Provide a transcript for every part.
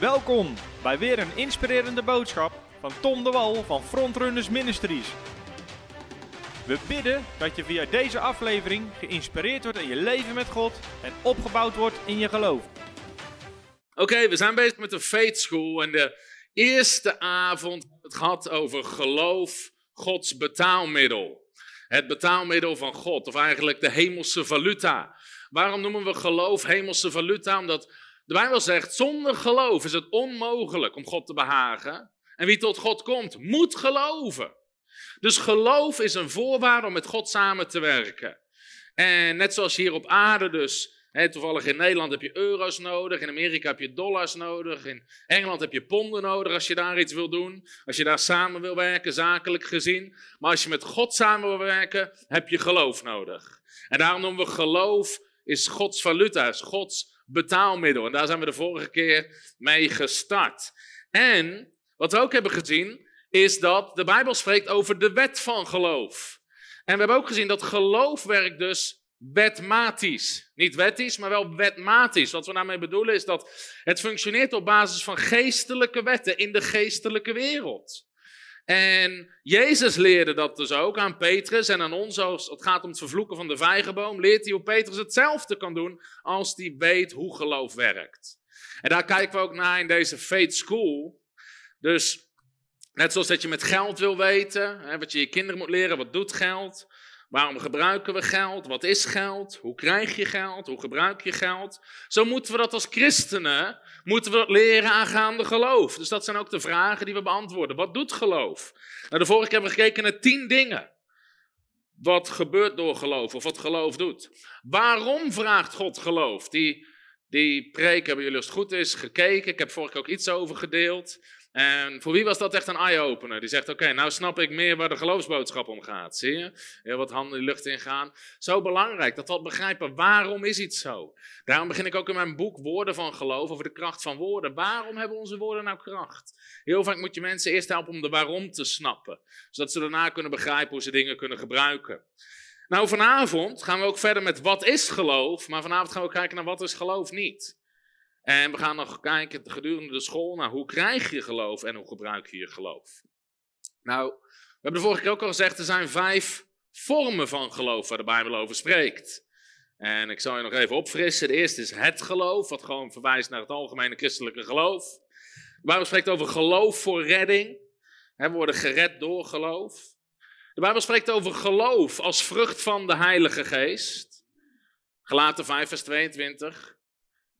Welkom bij weer een inspirerende boodschap van Tom de Wal van Frontrunners Ministries. We bidden dat je via deze aflevering geïnspireerd wordt in je leven met God en opgebouwd wordt in je geloof. Oké, we zijn bezig met de Faith School en de eerste avond het gehad over geloof, Gods betaalmiddel. Het betaalmiddel van God, of eigenlijk de hemelse valuta. Waarom noemen we geloof hemelse valuta? Omdat de Bijbel zegt, zonder geloof is het onmogelijk om God te behagen. En wie tot God komt, moet geloven. Dus geloof is een voorwaarde om met God samen te werken. En net zoals hier op aarde dus, toevallig in Nederland heb je euro's nodig, in Amerika heb je dollars nodig, in Engeland heb je ponden nodig als je daar iets wil doen, als je daar samen wil werken, zakelijk gezien. Maar als je met God samen wil werken, heb je geloof nodig. En daarom noemen we geloof is Gods valuta, is Gods betaalmiddel. En daar zijn we de vorige keer mee gestart. En wat we ook hebben gezien, is dat de Bijbel spreekt over de wet van geloof. En we hebben ook gezien dat geloof werkt dus wetmatisch. Niet wettisch, maar wel wetmatisch. Wat we daarmee bedoelen is dat het functioneert op basis van geestelijke wetten in de geestelijke wereld. En Jezus leerde dat dus ook aan Petrus en aan ons als het gaat om het vervloeken van de vijgenboom. Leert hij hoe Petrus hetzelfde kan doen als hij weet hoe geloof werkt. En daar kijken we ook naar in deze Faith School. Dus net zoals dat je met geld wil weten, hè, wat je je kinderen moet leren, wat doet geld? Waarom gebruiken we geld? Wat is geld? Hoe krijg je geld? Hoe gebruik je geld? Zo moeten we dat als christenen, moeten we dat leren aangaande geloof. Dus dat zijn ook de vragen die we beantwoorden. Wat doet geloof? Nou, de vorige keer hebben we gekeken naar tien dingen. Wat gebeurt door geloof of wat geloof doet. Waarom vraagt God geloof? Die, die preek hebben jullie als het goed is gekeken. Ik heb vorige keer ook iets over gedeeld. En voor wie was dat echt een eye-opener? Die zegt, oké, nou snap ik meer waar de geloofsboodschap om gaat. Zie je? Heel wat handen de lucht ingaan. Zo belangrijk, dat we begrijpen, waarom is iets zo? Daarom begin ik ook in mijn boek Woorden van Geloof, over de kracht van woorden. Waarom hebben onze woorden nou kracht? Heel vaak moet je mensen eerst helpen om de waarom te snappen. Zodat ze daarna kunnen begrijpen hoe ze dingen kunnen gebruiken. Nou, vanavond gaan we ook verder met wat is geloof, maar vanavond gaan we kijken naar wat is geloof niet. En we gaan nog kijken gedurende de school naar hoe krijg je geloof en hoe gebruik je je geloof. Nou, we hebben de vorige keer ook al gezegd, er zijn vijf vormen van geloof waar de Bijbel over spreekt. En ik zal je nog even opfrissen. De eerste is het geloof, wat gewoon verwijst naar het algemene christelijke geloof. De Bijbel spreekt over geloof voor redding. We worden gered door geloof. De Bijbel spreekt over geloof als vrucht van de Heilige Geest. Gelaten 5 vers 22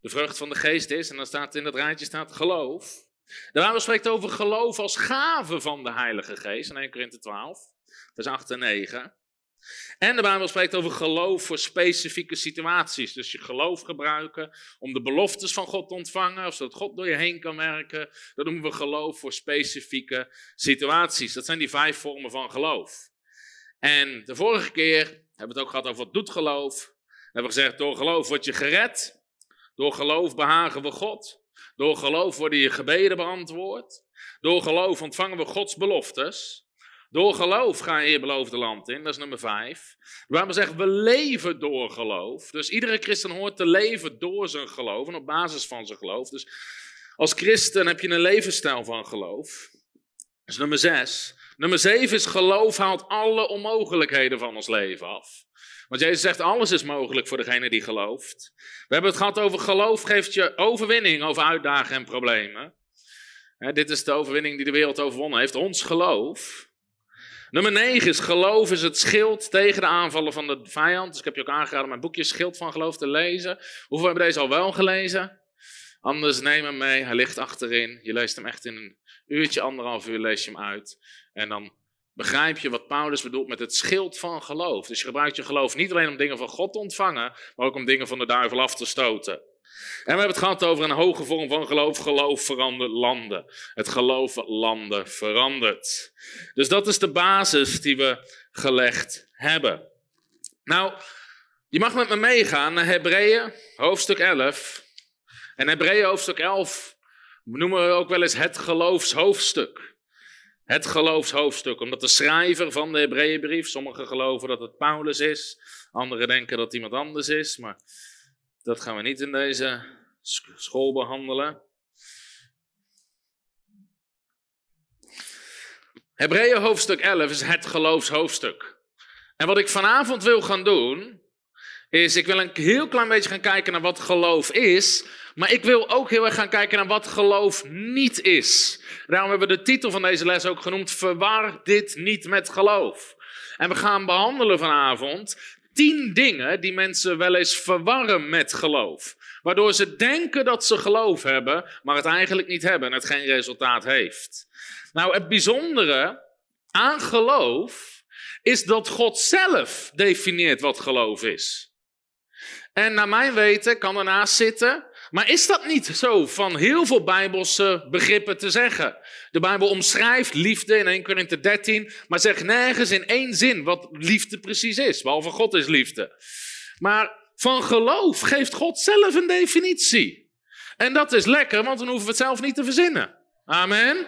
de vrucht van de geest is, en dan staat in dat rijtje staat geloof. De Bijbel spreekt over geloof als gave van de Heilige Geest, in 1 Korinthe 12, vers 8 en 9. En de Bijbel spreekt over geloof voor specifieke situaties. Dus je geloof gebruiken om de beloftes van God te ontvangen, of zodat God door je heen kan werken. Dat noemen we geloof voor specifieke situaties. Dat zijn die vijf vormen van geloof. En de vorige keer hebben we het ook gehad over wat doet geloof. We hebben gezegd, door geloof word je gered. Door geloof behagen we God. Door geloof worden je gebeden beantwoord. Door geloof ontvangen we Gods beloftes. Door geloof ga je beloofde land in, dat is nummer vijf. Waar we zeggen, we leven door geloof. Dus iedere christen hoort te leven door zijn geloof en op basis van zijn geloof. Dus als christen heb je een levensstijl van geloof. Dat is nummer zes. Nummer zeven is geloof haalt alle onmogelijkheden van ons leven af. Want Jezus zegt, alles is mogelijk voor degene die gelooft. We hebben het gehad over geloof geeft je overwinning over uitdagingen en problemen. dit is de overwinning die de wereld overwonnen heeft, ons geloof. Nummer 9 is geloof is het schild tegen de aanvallen van de vijand. Dus ik heb je ook aangeraden mijn boekje Schild van Geloof te lezen. Hoeveel hebben deze al wel gelezen? Anders neem hem mee, hij ligt achterin. Je leest hem echt in een uurtje, anderhalf uur lees je hem uit. En dan begrijp je wat Paulus bedoelt met het schild van geloof. Dus je gebruikt je geloof niet alleen om dingen van God te ontvangen, maar ook om dingen van de duivel af te stoten. En we hebben het gehad over een hoge vorm van geloof. Geloof verandert landen. Het geloof landen verandert. Dus dat is de basis die we gelegd hebben. Nou, je mag met me meegaan naar Hebreeën, hoofdstuk 11. En Hebreeën, hoofdstuk 11, noemen we ook wel eens het geloofshoofdstuk. Het geloofshoofdstuk, omdat de schrijver van de Hebreeënbrief, sommigen geloven dat het Paulus is, anderen denken dat het iemand anders is, maar dat gaan we niet in deze school behandelen. Hebreeën hoofdstuk 11 is het geloofshoofdstuk. En wat ik vanavond wil gaan doen, is ik wil een heel klein beetje gaan kijken naar wat geloof is. Maar ik wil ook heel erg gaan kijken naar wat geloof niet is. Daarom hebben we de titel van deze les ook genoemd: Verwar dit niet met geloof. En we gaan behandelen vanavond tien dingen die mensen wel eens verwarren met geloof. Waardoor ze denken dat ze geloof hebben, maar het eigenlijk niet hebben en het geen resultaat heeft. Nou, het bijzondere aan geloof is dat God zelf definieert wat geloof is. En naar mijn weten kan ernaast zitten. Maar is dat niet zo van heel veel Bijbelse begrippen te zeggen? De Bijbel omschrijft liefde in 1 Korinthe 13, maar zegt nergens in één zin wat liefde precies is, behalve God is liefde. Maar van geloof geeft God zelf een definitie. En dat is lekker, want dan hoeven we het zelf niet te verzinnen. Amen.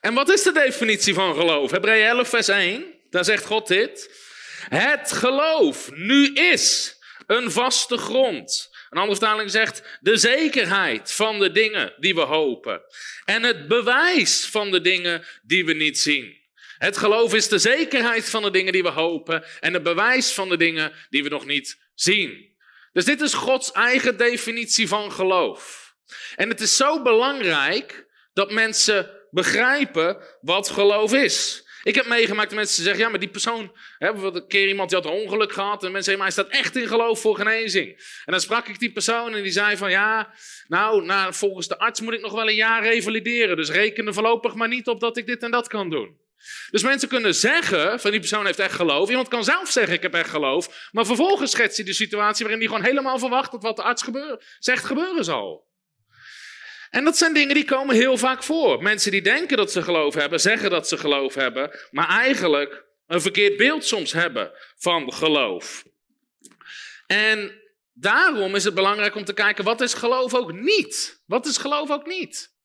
En wat is de definitie van geloof? Hebreeën 11, vers 1, daar zegt God dit. Het geloof nu is een vaste grond. Een andere vertaling zegt de zekerheid van de dingen die we hopen. En het bewijs van de dingen die we niet zien. Het geloof is de zekerheid van de dingen die we hopen en het bewijs van de dingen die we nog niet zien. Dus dit is Gods eigen definitie van geloof. En het is zo belangrijk dat mensen begrijpen wat geloof is. Ik heb meegemaakt dat mensen zeggen, ja, maar die persoon, hè, een keer iemand die had een ongeluk gehad en mensen zeggen, maar hij staat echt in geloof voor genezing. En dan sprak ik die persoon en die zei van, ja, nou, nou, volgens de arts moet ik nog wel een jaar revalideren, dus reken er voorlopig maar niet op dat ik dit en dat kan doen. Dus mensen kunnen zeggen van die persoon heeft echt geloof. Iemand kan zelf zeggen ik heb echt geloof. Maar vervolgens schetst hij de situatie waarin hij gewoon helemaal verwacht dat wat de arts zegt gebeuren zal. En dat zijn dingen die komen heel vaak voor. Mensen die denken dat ze geloof hebben, zeggen dat ze geloof hebben, maar eigenlijk een verkeerd beeld soms hebben van geloof. En daarom is het belangrijk om te kijken, wat is geloof ook niet? Wat is geloof ook niet?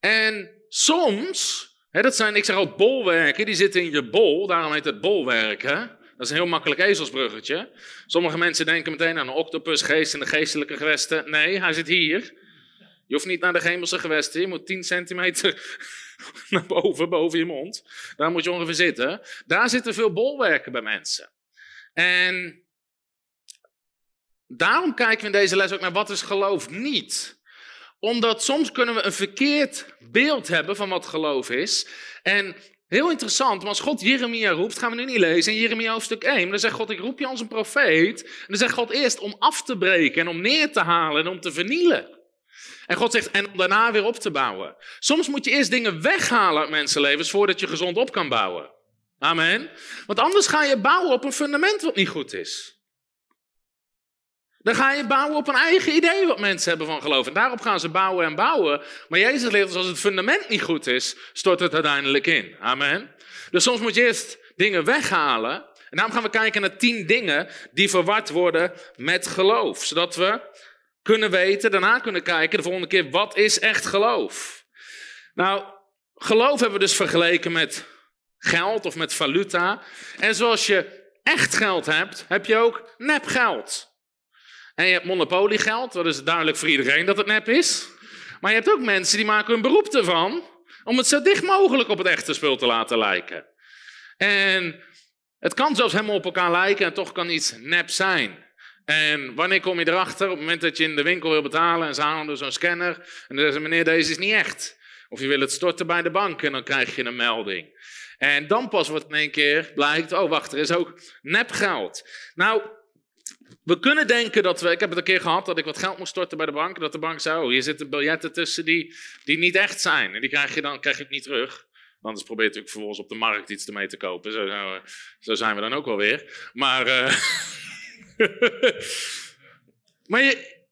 En soms, hè, dat zijn, ik zeg al bolwerken, die zitten in je bol, daarom heet het bolwerken. Dat is een heel makkelijk ezelsbruggetje. Sommige mensen denken meteen aan een octopus, geest in de geestelijke gewesten. Nee, hij zit hier. Je hoeft niet naar de hemelse gewesten, je moet 10 centimeter naar boven, boven je mond. Daar moet je ongeveer zitten. Daar zitten veel bolwerken bij mensen. En daarom kijken we in deze les ook naar wat is geloof niet. Omdat soms kunnen we een verkeerd beeld hebben van wat geloof is. En heel interessant, maar als God Jeremia roept, gaan we nu niet lezen in Jeremia hoofdstuk 1. Maar dan zegt God, ik roep je als een profeet. En dan zegt God eerst om af te breken en om neer te halen en om te vernielen. En God zegt, en om daarna weer op te bouwen. Soms moet je eerst dingen weghalen uit mensenlevens voordat je gezond op kan bouwen. Amen. Want anders ga je bouwen op een fundament wat niet goed is. Dan ga je bouwen op een eigen idee wat mensen hebben van geloof. En daarop gaan ze bouwen en bouwen. Maar Jezus leert ons, als het fundament niet goed is, stort het uiteindelijk in. Amen. Dus soms moet je eerst dingen weghalen. En daarom gaan we kijken naar tien dingen die verward worden met geloof. Zodat we kunnen weten, daarna kunnen kijken de volgende keer, wat is echt geloof? Nou, geloof hebben we dus vergeleken met geld of met valuta. En zoals je echt geld hebt, heb je ook nep geld. En je hebt monopoliegeld, dat is duidelijk voor iedereen dat het nep is. Maar je hebt ook mensen die maken hun beroep ervan om het zo dicht mogelijk op het echte spul te laten lijken. En het kan zelfs helemaal op elkaar lijken en toch kan iets nep zijn. En wanneer kom je erachter? Op het moment dat je in de winkel wil betalen en ze halen door zo'n scanner. En dan zeggen ze, meneer, deze is niet echt. Of je wil het storten bij de bank en dan krijg je een melding. En dan pas wordt in één keer blijkt, oh wacht, er is ook nepgeld. Nou, we kunnen denken dat we, ik heb het een keer gehad dat ik wat geld moest storten bij de bank. Dat de bank zei, oh hier zitten biljetten tussen die, die niet echt zijn. En die krijg je dan krijg je het niet terug. Anders probeer je natuurlijk vervolgens op de markt iets ermee te kopen. Zo, zo zijn we dan ook wel weer. Maar... Uh, maar je,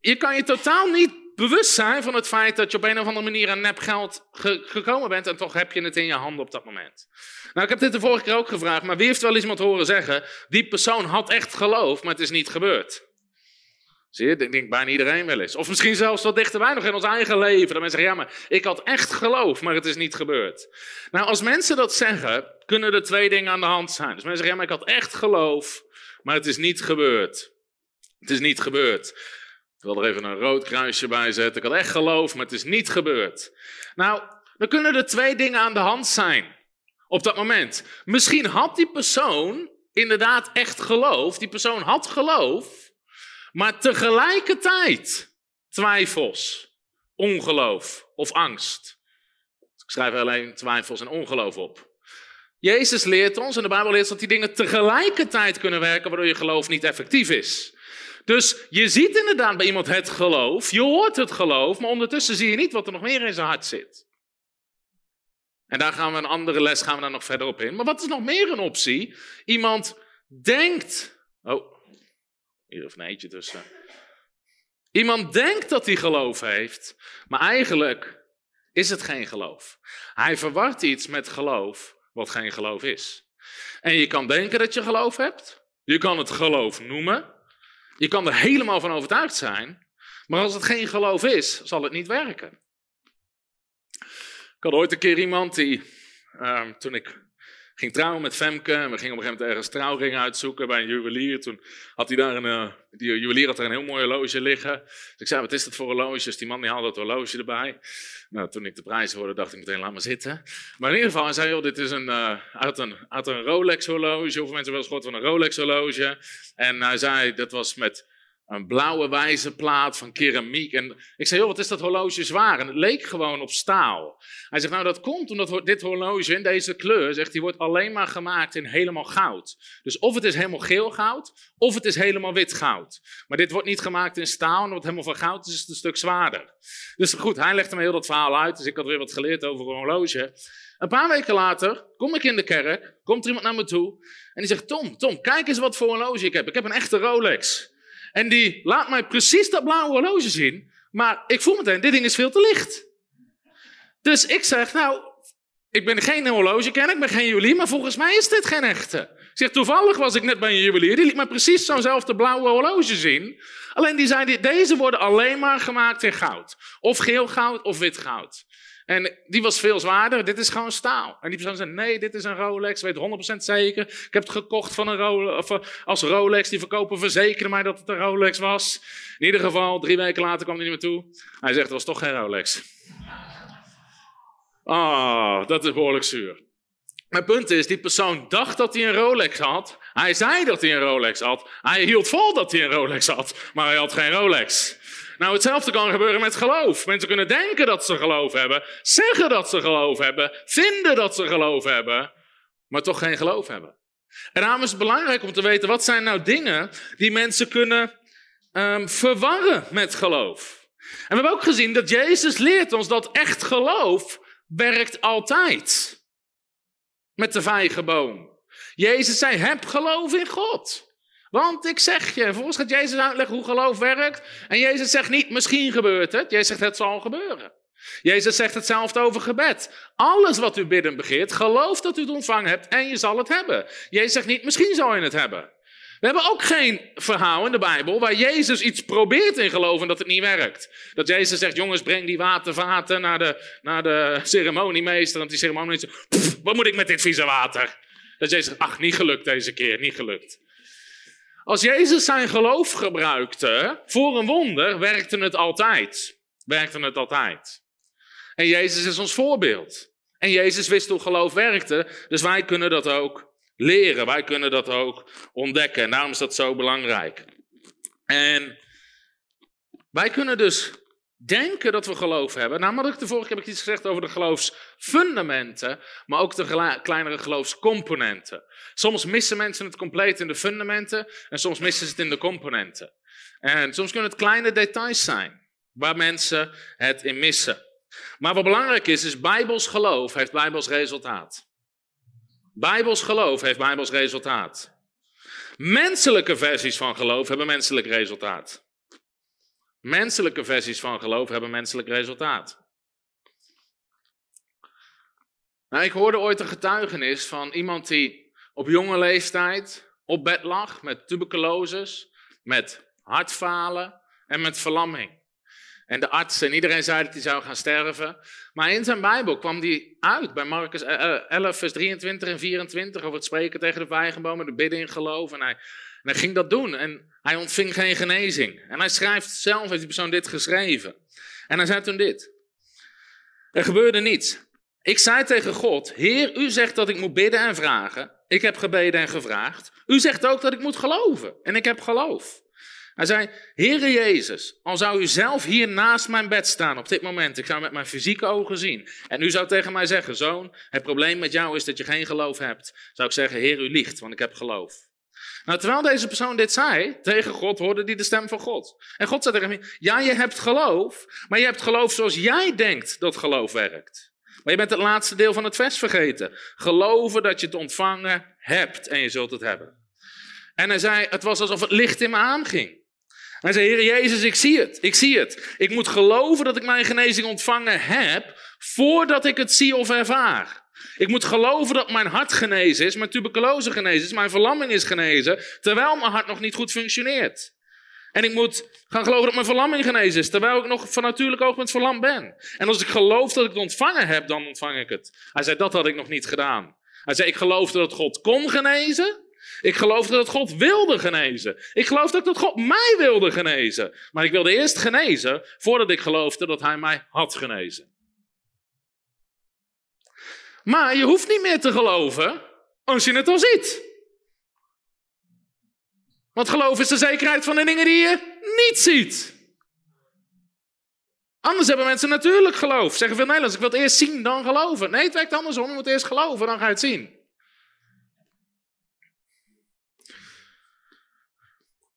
je kan je totaal niet bewust zijn van het feit dat je op een of andere manier aan nepgeld ge gekomen bent en toch heb je het in je handen op dat moment. Nou, ik heb dit de vorige keer ook gevraagd, maar wie heeft wel eens iemand horen zeggen, die persoon had echt geloof, maar het is niet gebeurd. Zie je, ik denk bijna iedereen wel eens. Of misschien zelfs wat dichterbij nog in ons eigen leven. Dat mensen zeggen, ja, maar ik had echt geloof, maar het is niet gebeurd. Nou, als mensen dat zeggen, kunnen er twee dingen aan de hand zijn. Dus mensen zeggen, ja, maar ik had echt geloof, maar het is niet gebeurd. Het is niet gebeurd. Ik wil er even een rood kruisje bij zetten. Ik had echt geloof, maar het is niet gebeurd. Nou, dan kunnen er twee dingen aan de hand zijn op dat moment. Misschien had die persoon inderdaad echt geloof, die persoon had geloof, maar tegelijkertijd twijfels, ongeloof of angst. Ik schrijf alleen twijfels en ongeloof op. Jezus leert ons, en de Bijbel leert dat die dingen tegelijkertijd kunnen werken, waardoor je geloof niet effectief is. Dus je ziet inderdaad bij iemand het geloof, je hoort het geloof, maar ondertussen zie je niet wat er nog meer in zijn hart zit. En daar gaan we een andere les gaan we daar nog verder op in. Maar wat is nog meer een optie? Iemand denkt. Oh, hier een eentje tussen. Iemand denkt dat hij geloof heeft, maar eigenlijk is het geen geloof. Hij verwart iets met geloof wat geen geloof is. En je kan denken dat je geloof hebt. Je kan het geloof noemen. Je kan er helemaal van overtuigd zijn. Maar als het geen geloof is, zal het niet werken. Ik had ooit een keer iemand die, ehm, toen ik ging trouwen met Femke, en we gingen op een gegeven moment ergens trouwringen uitzoeken bij een juwelier. Toen had hij daar een, uh, die juwelier had er een heel mooi horloge liggen. Dus ik zei, wat is dat voor horloge? Dus die man die haalde het horloge erbij. Nou, toen ik de prijs hoorde, dacht ik meteen, laat maar zitten. Maar in ieder geval, hij zei, joh, dit is een, uh, uit een, uit een Rolex horloge. Hoeveel mensen hebben wel eens gehoord van een Rolex horloge? En hij zei, dat was met een blauwe wijze plaat van keramiek. En ik zei, joh, wat is dat horloge zwaar? En het leek gewoon op staal. Hij zegt, nou dat komt omdat dit horloge in deze kleur, zegt, die wordt alleen maar gemaakt in helemaal goud. Dus of het is helemaal geel goud, of het is helemaal wit goud. Maar dit wordt niet gemaakt in staal, en wordt helemaal van goud, dus is het een stuk zwaarder. Dus goed, hij legde me heel dat verhaal uit, dus ik had weer wat geleerd over een horloge. Een paar weken later kom ik in de kerk, komt er iemand naar me toe en die zegt, Tom, Tom, kijk eens wat voor horloge ik heb. Ik heb een echte Rolex. En die laat mij precies dat blauwe horloge zien. Maar ik voel meteen, dit ding is veel te licht. Dus ik zeg, nou, ik ben geen horlogekenner, ik ben geen juwelier, maar volgens mij is dit geen echte. Zeg, toevallig was ik net bij een juwelier, die liet mij precies zo'nzelfde blauwe horloge zien. Alleen die zei, deze worden alleen maar gemaakt in goud. Of geel goud of wit goud. En die was veel zwaarder. Dit is gewoon staal. En die persoon zei: Nee, dit is een Rolex. Weet 100% zeker. Ik heb het gekocht van een Rolex, eh, als Rolex. Die verkopen verzekeren mij dat het een Rolex was. In ieder geval, drie weken later kwam hij niet meer toe. Hij zegt: Het was toch geen Rolex. Ah, dat is behoorlijk zuur. Mijn punt is: die persoon dacht dat hij een Rolex had. Hij zei dat hij een Rolex had. Hij hield vol dat hij een Rolex had. Maar hij had geen Rolex. Nou, hetzelfde kan gebeuren met geloof. Mensen kunnen denken dat ze geloof hebben, zeggen dat ze geloof hebben, vinden dat ze geloof hebben, maar toch geen geloof hebben. En daarom is het belangrijk om te weten, wat zijn nou dingen die mensen kunnen um, verwarren met geloof? En we hebben ook gezien dat Jezus leert ons dat echt geloof werkt altijd. Met de vijgenboom. Jezus zei, heb geloof in God. Want ik zeg je, volgens gaat Jezus uitleggen hoe geloof werkt. En Jezus zegt niet, misschien gebeurt het. Jezus zegt, het zal gebeuren. Jezus zegt hetzelfde over gebed. Alles wat u bidden begeert, geloof dat u het ontvangen hebt en je zal het hebben. Jezus zegt niet, misschien zal je het hebben. We hebben ook geen verhaal in de Bijbel waar Jezus iets probeert in geloven dat het niet werkt. Dat Jezus zegt, jongens, breng die watervaten naar de, naar de ceremoniemeester. En die ceremoniemeester, wat moet ik met dit vieze water? Dat Jezus zegt, ach, niet gelukt deze keer, niet gelukt. Als Jezus zijn geloof gebruikte voor een wonder, werkte het altijd. Werkte het altijd. En Jezus is ons voorbeeld. En Jezus wist hoe geloof werkte, dus wij kunnen dat ook leren. Wij kunnen dat ook ontdekken. En daarom is dat zo belangrijk. En wij kunnen dus denken dat we geloof hebben. Nou, maar de vorige keer heb ik iets gezegd over de geloofsfundamenten, maar ook de kleinere geloofscomponenten. Soms missen mensen het compleet in de fundamenten en soms missen ze het in de componenten. En soms kunnen het kleine details zijn waar mensen het in missen. Maar wat belangrijk is, is Bijbels geloof heeft Bijbels resultaat. Bijbels geloof heeft Bijbels resultaat. Menselijke versies van geloof hebben menselijk resultaat. Menselijke versies van geloof hebben menselijk resultaat. Nou, ik hoorde ooit een getuigenis van iemand die op jonge leeftijd op bed lag met tuberculose, met hartfalen en met verlamming. En de arts en iedereen zei dat hij zou gaan sterven. Maar in zijn Bijbel kwam die uit bij Marcus 11, vers 23 en 24 over het spreken tegen de vijgenbomen, de bidden in geloof. En hij en hij ging dat doen en hij ontving geen genezing. En hij schrijft zelf, heeft die persoon dit geschreven. En hij zei toen dit. Er gebeurde niets. Ik zei tegen God: Heer, u zegt dat ik moet bidden en vragen. Ik heb gebeden en gevraagd. U zegt ook dat ik moet geloven. En ik heb geloof. Hij zei: Heere Jezus, al zou u zelf hier naast mijn bed staan op dit moment. Ik zou met mijn fysieke ogen zien. En u zou tegen mij zeggen: Zoon, het probleem met jou is dat je geen geloof hebt. Zou ik zeggen: Heer, u liegt, want ik heb geloof. Nou, terwijl deze persoon dit zei tegen God, hoorde hij de stem van God. En God zei tegen hem: Ja, je hebt geloof, maar je hebt geloof zoals jij denkt dat geloof werkt. Maar je bent het laatste deel van het vers vergeten. Geloven dat je het ontvangen hebt en je zult het hebben. En hij zei, het was alsof het licht in me aanging. Hij zei, Heer Jezus, ik zie het, ik zie het. Ik moet geloven dat ik mijn genezing ontvangen heb, voordat ik het zie of ervaar. Ik moet geloven dat mijn hart genezen is, mijn tuberculose genezen is, mijn verlamming is genezen, terwijl mijn hart nog niet goed functioneert. En ik moet gaan geloven dat mijn verlamming genezen is, terwijl ik nog van natuurlijk oogpunt verlamd ben. En als ik geloof dat ik het ontvangen heb, dan ontvang ik het. Hij zei, dat had ik nog niet gedaan. Hij zei, ik geloofde dat God kon genezen. Ik geloofde dat God wilde genezen. Ik geloofde dat God mij wilde genezen. Maar ik wilde eerst genezen voordat ik geloofde dat hij mij had genezen. Maar je hoeft niet meer te geloven als je het al ziet. Want geloof is de zekerheid van de dingen die je niet ziet. Anders hebben mensen natuurlijk geloof. Zeggen veel Nederlands, ik wil het eerst zien, dan geloven. Nee, het werkt andersom. Je moet eerst geloven, dan ga je het zien.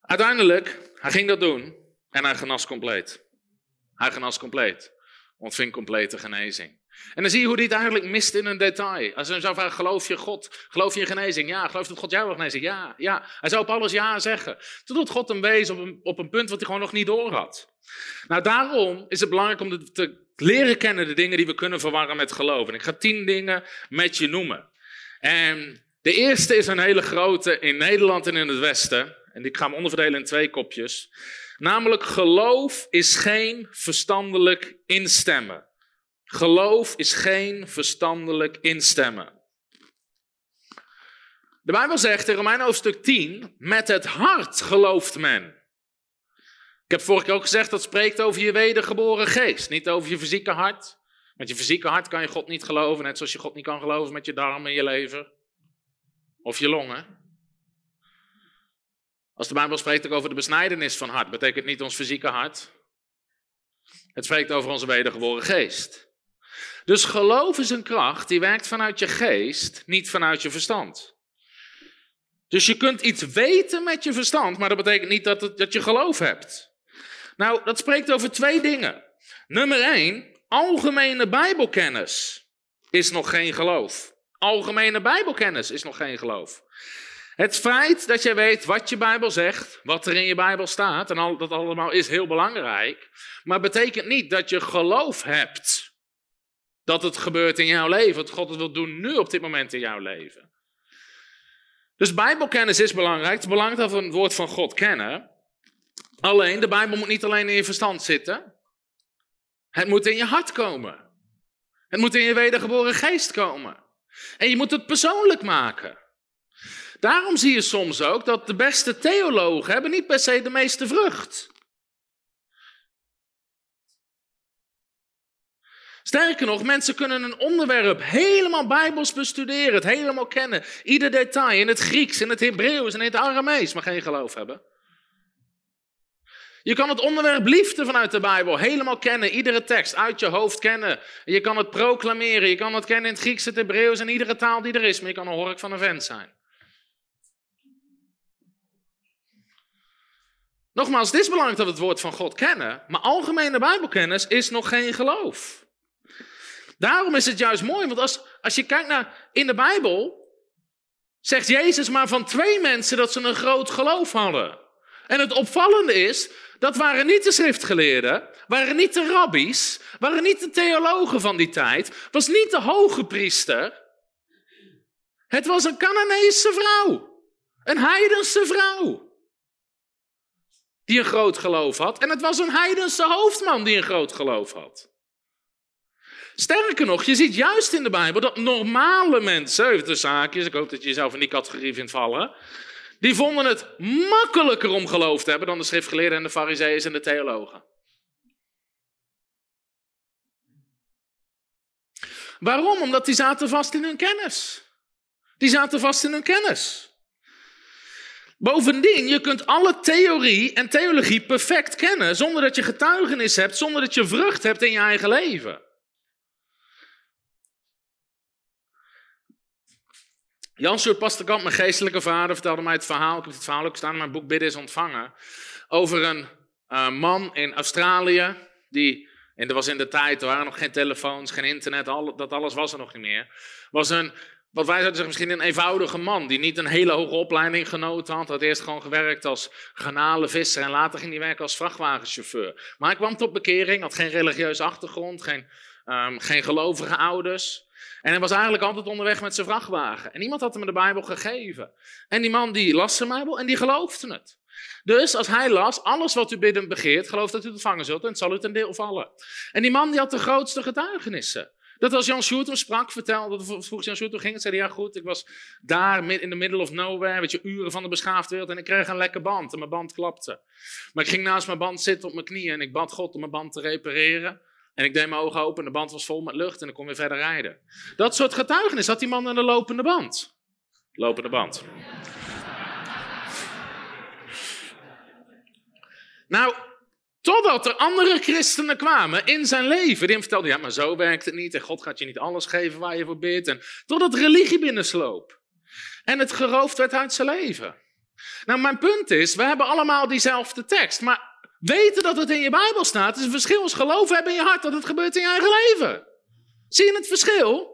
Uiteindelijk, hij ging dat doen en hij genas compleet. Hij genas compleet. Ontving complete genezing. En dan zie je hoe het eigenlijk mist in een detail. Als hij zou vragen, geloof je God? Geloof je in genezing? Ja. Geloof dat God jou wil? Ja. ja. Hij zou op alles ja zeggen. Toen doet God hem wees op een, op een punt wat hij gewoon nog niet door had. Nou, daarom is het belangrijk om te leren kennen de dingen die we kunnen verwarren met geloof. En ik ga tien dingen met je noemen. En de eerste is een hele grote in Nederland en in het Westen. En ik ga hem onderverdelen in twee kopjes. Namelijk, geloof is geen verstandelijk instemmen. Geloof is geen verstandelijk instemmen. De Bijbel zegt in Romein hoofdstuk 10, met het hart gelooft men. Ik heb vorige keer ook gezegd, dat spreekt over je wedergeboren geest, niet over je fysieke hart. Met je fysieke hart kan je God niet geloven, net zoals je God niet kan geloven met je darmen en je lever. Of je longen. Als de Bijbel spreekt ook over de besnijdenis van hart, betekent niet ons fysieke hart. Het spreekt over onze wedergeboren geest. Dus geloof is een kracht die werkt vanuit je geest, niet vanuit je verstand. Dus je kunt iets weten met je verstand, maar dat betekent niet dat, dat je geloof hebt. Nou, dat spreekt over twee dingen. Nummer één, algemene Bijbelkennis is nog geen geloof. Algemene Bijbelkennis is nog geen geloof. Het feit dat jij weet wat je Bijbel zegt, wat er in je Bijbel staat, en al, dat allemaal is heel belangrijk, maar betekent niet dat je geloof hebt dat het gebeurt in jouw leven. Dat God het wil doen nu op dit moment in jouw leven. Dus Bijbelkennis is belangrijk. Het is belangrijk dat we het woord van God kennen. Alleen, de Bijbel moet niet alleen in je verstand zitten. Het moet in je hart komen. Het moet in je wedergeboren geest komen. En je moet het persoonlijk maken. Daarom zie je soms ook dat de beste theologen hebben niet per se de meeste vrucht. Sterker nog, mensen kunnen een onderwerp helemaal bijbels bestuderen, het helemaal kennen. Ieder detail in het Grieks, in het Hebreeuws en in het Aramees, maar geen geloof hebben. Je kan het onderwerp liefde vanuit de Bijbel helemaal kennen, iedere tekst uit je hoofd kennen. Je kan het proclameren, je kan het kennen in het Grieks, het Hebreeuws en iedere taal die er is, maar je kan een hork van een vent zijn. Nogmaals, het is belangrijk dat we het woord van God kennen, maar algemene Bijbelkennis is nog geen geloof. Daarom is het juist mooi, want als, als je kijkt naar in de Bijbel, zegt Jezus maar van twee mensen dat ze een groot geloof hadden. En het opvallende is, dat waren niet de schriftgeleerden, waren niet de rabbies, waren niet de theologen van die tijd, was niet de hoge priester. Het was een Canaanese vrouw, een heidense vrouw, die een groot geloof had. En het was een heidense hoofdman die een groot geloof had. Sterker nog, je ziet juist in de Bijbel dat normale mensen, even de zaakjes, ik hoop dat je jezelf in die categorie vindt vallen, die vonden het makkelijker om geloof te hebben dan de schriftgeleerden en de fariseeën en de theologen. Waarom? Omdat die zaten vast in hun kennis. Die zaten vast in hun kennis. Bovendien, je kunt alle theorie en theologie perfect kennen zonder dat je getuigenis hebt, zonder dat je vrucht hebt in je eigen leven. Jan Sjoerd Pasterkamp, mijn geestelijke vader, vertelde mij het verhaal. Ik heb het verhaal ook staan in mijn boek Bidden is ontvangen. Over een uh, man in Australië. Die, en dat was in de tijd, er waren nog geen telefoons, geen internet, dat alles was er nog niet meer. Was een, wat wij zouden zeggen, misschien een eenvoudige man. Die niet een hele hoge opleiding genoten had. Had eerst gewoon gewerkt als garnalenvisser. En later ging hij werken als vrachtwagenchauffeur. Maar hij kwam tot bekering, had geen religieuze achtergrond, geen, um, geen gelovige ouders. En hij was eigenlijk altijd onderweg met zijn vrachtwagen. En iemand had hem de Bijbel gegeven. En die man die las zijn Bijbel en die geloofde het. Dus als hij las, alles wat u bidden begeert, geloof dat u het ontvangen zult en het zal u ten deel vallen. En die man die had de grootste getuigenissen. Dat als Jan Sjoerd sprak, vertelde, vroeg Jan Sjoerd hoe ging het, zei hij, ja goed, ik was daar in the middle of nowhere, weet je, uren van de beschaafde wereld en ik kreeg een lekker band en mijn band klapte. Maar ik ging naast mijn band zitten op mijn knieën en ik bad God om mijn band te repareren. En ik deed mijn ogen open en de band was vol met lucht en ik kon weer verder rijden. Dat soort getuigenis had die man aan de lopende band. Lopende band. Nou, totdat er andere christenen kwamen in zijn leven. Die hem vertelden, ja, maar zo werkt het niet. En God gaat je niet alles geven waar je voor bidt. En totdat religie binnensloop. En het geroofd werd uit zijn leven. Nou, mijn punt is, we hebben allemaal diezelfde tekst. Maar Weten dat het in je Bijbel staat is een verschil als geloof hebben in je hart dat het gebeurt in je eigen leven. Zie je het verschil?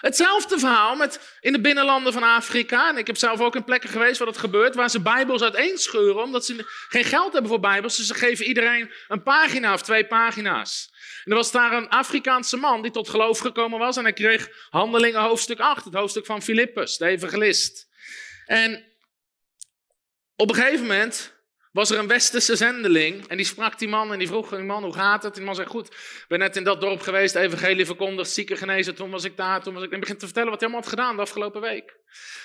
Hetzelfde verhaal met in de binnenlanden van Afrika. En ik heb zelf ook in plekken geweest waar dat gebeurt, waar ze Bijbels uiteenscheuren omdat ze geen geld hebben voor Bijbels. Dus ze geven iedereen een pagina of twee pagina's. En er was daar een Afrikaanse man die tot geloof gekomen was en hij kreeg Handelingen hoofdstuk 8, het hoofdstuk van Filippus, de evangelist. En op een gegeven moment was er een westerse zendeling en die sprak die man en die vroeg die man hoe gaat het? Die man zei goed, ik ben net in dat dorp geweest, evangelie verkondigd, zieken genezen, toen was ik daar, toen was ik... En begint te vertellen wat hij allemaal had gedaan de afgelopen week.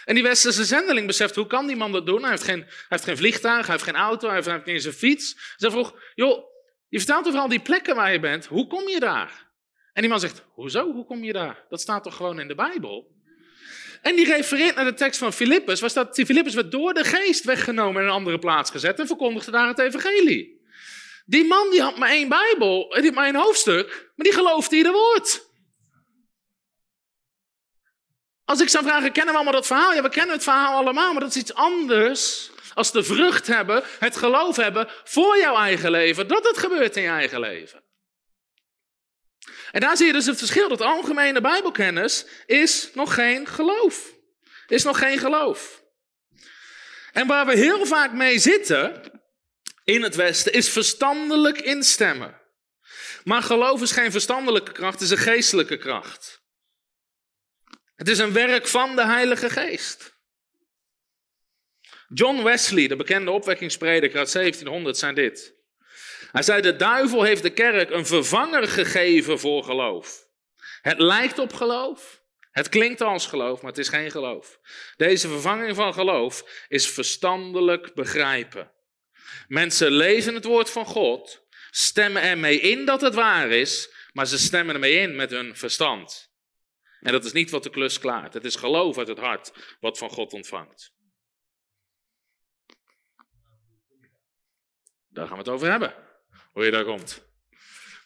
En die westerse zendeling beseft, hoe kan die man dat doen? Hij heeft geen, hij heeft geen vliegtuig, hij heeft geen auto, hij heeft, hij niet eens een fiets. Ze vroeg, joh, je vertelt over al die plekken waar je bent, hoe kom je daar? En die man zegt, hoezo, hoe kom je daar? Dat staat toch gewoon in de Bijbel? En die refereert naar de tekst van Filippus, waar staat, Filippus werd door de geest weggenomen en in een andere plaats gezet en verkondigde daar het evangelie. Die man die had maar één Bijbel, die had maar één hoofdstuk, maar die geloofde ieder woord. Als ik zou vragen, kennen we allemaal dat verhaal? Ja, we kennen het verhaal allemaal, maar dat is iets anders als de vrucht hebben, het geloof hebben voor jouw eigen leven, dat het gebeurt in je eigen leven. En daar zie je dus het verschil. Dat algemene Bijbelkennis is nog geen geloof. Is nog geen geloof. En waar we heel vaak mee zitten in het Westen is verstandelijk instemmen. Maar geloof is geen verstandelijke kracht, het is een geestelijke kracht. Het is een werk van de Heilige Geest. John Wesley, de bekende opwekkingsprediker uit 1700, zei dit. Hij zei, de duivel heeft de kerk een vervanger gegeven voor geloof. Het lijkt op geloof, het klinkt als geloof, maar het is geen geloof. Deze vervanging van geloof is verstandelijk begrijpen. Mensen lezen het woord van God, stemmen ermee in dat het waar is, maar ze stemmen ermee in met hun verstand. En dat is niet wat de klus klaart. Het is geloof uit het hart wat van God ontvangt. Daar gaan we het over hebben hoe je daar komt.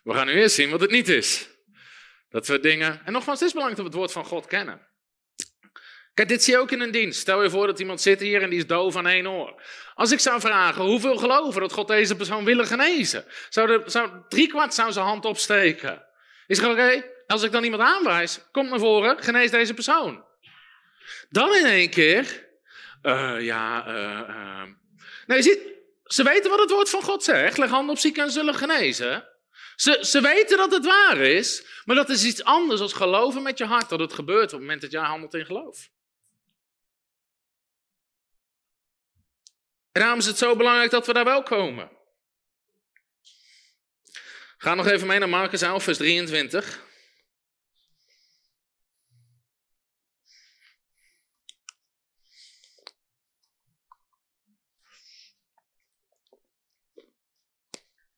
We gaan nu eerst zien wat het niet is. Dat we dingen. En nogmaals, het is belangrijk dat we het woord van God kennen. Kijk, dit zie je ook in een dienst. Stel je voor dat iemand zit hier en die is doof aan één oor. Als ik zou vragen hoeveel geloven dat God deze persoon willen genezen, zou, de, zou driekwart zou zijn hand opsteken. Is het oké? Als ik dan iemand aanwijs, kom naar voren, genees deze persoon. Dan in één keer, uh, ja, uh, nee, je ziet, ze weten wat het woord van God zegt. Leg handen op zieken en zullen genezen. Ze, ze weten dat het waar is, maar dat is iets anders dan geloven met je hart dat het gebeurt op het moment dat jij handelt in geloof. En daarom is het zo belangrijk dat we daar wel komen. Ga nog even mee naar Marcus 11, vers 23.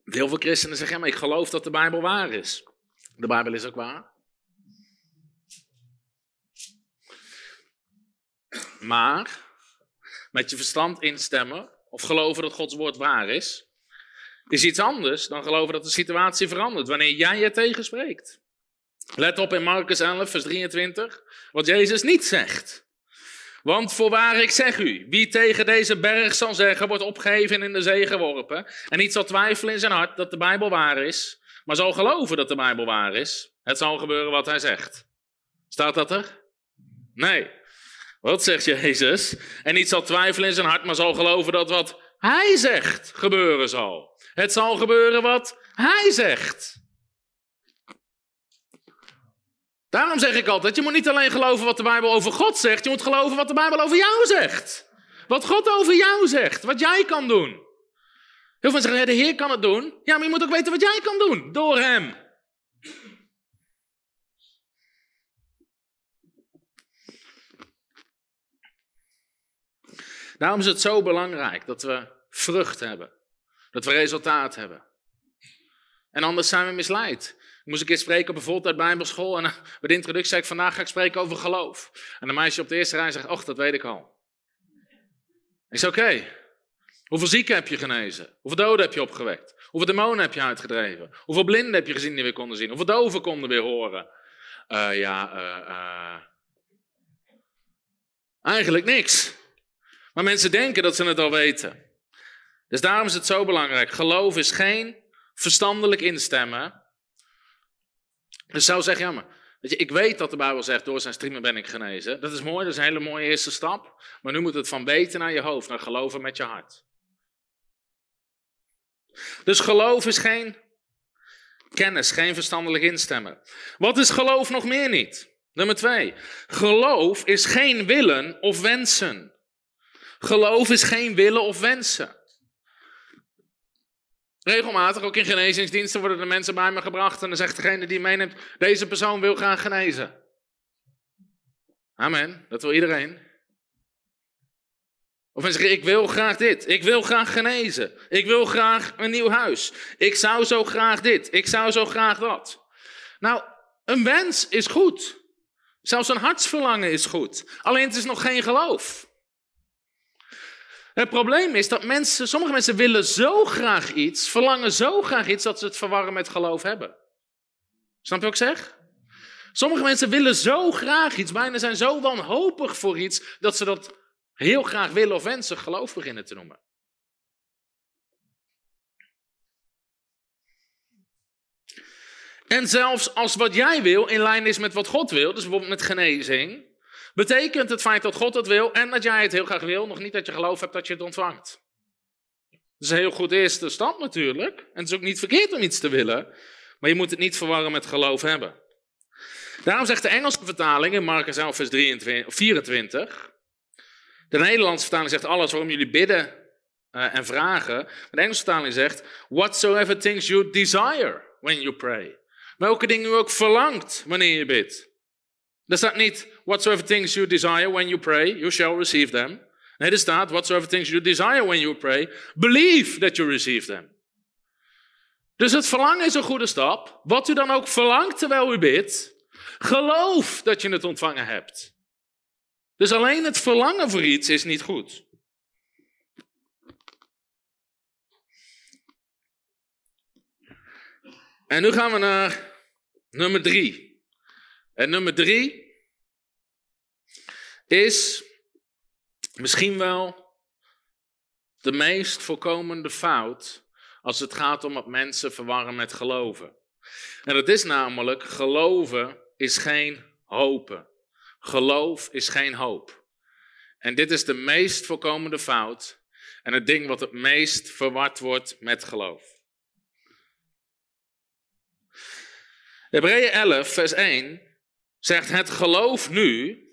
Heel veel christenen zeggen, maar ik geloof dat de Bijbel waar is. De Bijbel is ook waar. Maar met je verstand instemmen of geloven dat Gods woord waar is, is iets anders dan geloven dat de situatie verandert wanneer jij je tegenspreekt. Let op in Marcus 11, vers 23, wat Jezus niet zegt. Want voorwaar ik zeg u, wie tegen deze berg zal zeggen, wordt opgeheven en in de zee geworpen, en niet zal twijfelen in zijn hart dat de Bijbel waar is, maar zal geloven dat de Bijbel waar is, het zal gebeuren wat hij zegt. Staat dat er? Nee. Wat zegt Jezus? En niet zal twijfelen in zijn hart, maar zal geloven dat wat hij zegt gebeuren zal. Het zal gebeuren wat hij zegt. Daarom zeg ik altijd, je moet niet alleen geloven wat de Bijbel over God zegt, je moet geloven wat de Bijbel over jou zegt. Wat God over jou zegt, wat jij kan doen. Heel veel zeggen, de Heer kan het doen. Ja, maar je moet ook weten wat jij kan doen, door Hem. Daarom is het zo belangrijk dat we vrucht hebben. Dat we resultaat hebben. En anders zijn we misleid. Moest een keer spreken een voltijd bijbelschool en bij de introductie zei ik, vandaag ga ik spreken over geloof. En de meisje op de eerste rij zegt, och, dat weet ik al. Ik zei, oké, hoeveel zieken heb je genezen? Hoeveel doden heb je opgewekt? Hoeveel demonen heb je uitgedreven? Hoeveel blinden heb je gezien die weer konden zien? Hoeveel doven konden weer horen? Uh, ja, uh... eigenlijk niks. Maar mensen denken dat ze het al weten. Dus daarom is het zo belangrijk. Geloof is geen verstandelijk instemmen. Dus zou zeggen, ja maar, weet je, ik weet dat de Bijbel zegt, door zijn streamen ben ik genezen. Dat is mooi, dat is een hele mooie eerste stap. Maar nu moet het van weten naar je hoofd, naar geloven met je hart. Dus geloof is geen kennis, geen verstandelijk instemmen. Wat is geloof nog meer niet? Nummer twee. Geloof is geen willen of wensen. Geloof is geen willen of wensen. Regelmatig, ook in genezingsdiensten, worden er mensen bij me gebracht en dan zegt degene die meeneemt, deze persoon wil graag genezen. Amen, dat wil iedereen. Of mensen zeggen, ik wil graag dit, ik wil graag genezen, ik wil graag een nieuw huis, ik zou zo graag dit, ik zou zo graag dat. Nou, een wens is goed. Zelfs een hartsverlangen is goed. Alleen het is nog geen geloof. Het probleem is dat mensen, sommige mensen willen zo graag iets, verlangen zo graag iets, dat ze het verwarren met geloof hebben. Snap je wat ik zeg? Sommige mensen willen zo graag iets, bijna zijn zo wanhopig voor iets, dat ze dat heel graag willen of wensen geloof beginnen te noemen. En zelfs als wat jij wil in lijn is met wat God wil, dus bijvoorbeeld met genezing, betekent het feit dat God het wil en dat jij het heel graag wil, nog niet dat je geloof hebt dat je het ontvangt. Dat is een heel goed eerste stap natuurlijk. En het is ook niet verkeerd om iets te willen, maar je moet het niet verwarren met geloof hebben. Daarom zegt de Engelse vertaling in Marcus 11, vers 23, 24. De Nederlandse vertaling zegt alles waarom jullie bidden uh, en vragen. De Engelse vertaling zegt: Whatsoever things you desire when you pray. Welke dingen u ook verlangt wanneer je bidt. Er staat niet, whatsoever things you desire when you pray, you shall receive them. Nee, er staat, whatsoever things you desire when you pray, believe that you receive them. Dus het verlangen is een goede stap. Wat u dan ook verlangt terwijl u bidt, geloof dat je het ontvangen hebt. Dus alleen het verlangen voor iets is niet goed. En nu gaan we naar nummer drie. En nummer drie is misschien wel de meest voorkomende fout als het gaat om wat mensen verwarren met geloven. En dat is namelijk, geloven is geen hopen. Geloof is geen hoop. En dit is de meest voorkomende fout en het ding wat het meest verward wordt met geloof. Hebreeën 11, vers 1 zegt het geloof nu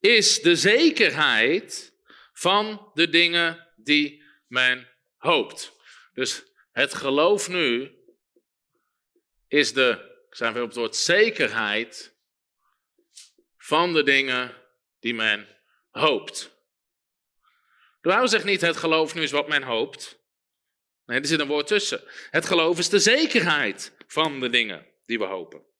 is de zekerheid van de dingen die men hoopt. Dus het geloof nu is de, zijn we op het woord zekerheid van de dingen die men hoopt. De Bijbel zegt niet het geloof nu is wat men hoopt. Nee, er zit een woord tussen. Het geloof is de zekerheid van de dingen die we hopen.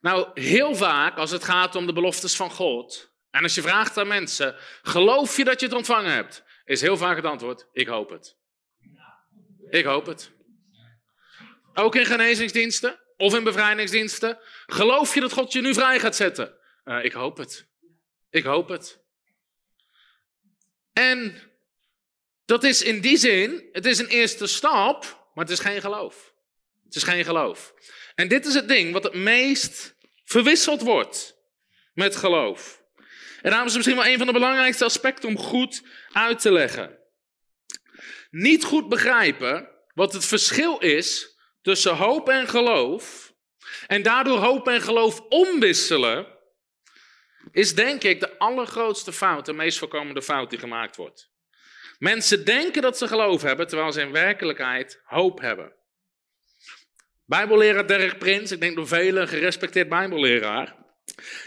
Nou, heel vaak als het gaat om de beloftes van God, En als je vraagt aan mensen, geloof je dat je het ontvangen hebt? Is heel vaak het antwoord, ik hoop het. Ik hoop het. Ook in genezingsdiensten of in bevrijdingsdiensten. Geloof je dat God je nu vrij gaat zetten? Uh, ik hoop het. Ik hoop het. En dat is in die zin, het is een eerste stap, maar het is geen geloof. Het is geen geloof. En dit is het ding wat het meest verwisseld wordt met geloof. En daarom is het misschien wel een van de belangrijkste aspecten om goed uit te leggen. Niet goed begrijpen wat het verschil is tussen hoop en geloof, en daardoor hoop en geloof omwisselen, is denk ik de allergrootste fout, de meest voorkomende fout die gemaakt wordt. Mensen denken dat ze geloof hebben, terwijl ze in werkelijkheid hoop hebben. Bijbelleraar Derek Prins, ik denk door velen gerespecteerd Bijbelleraar,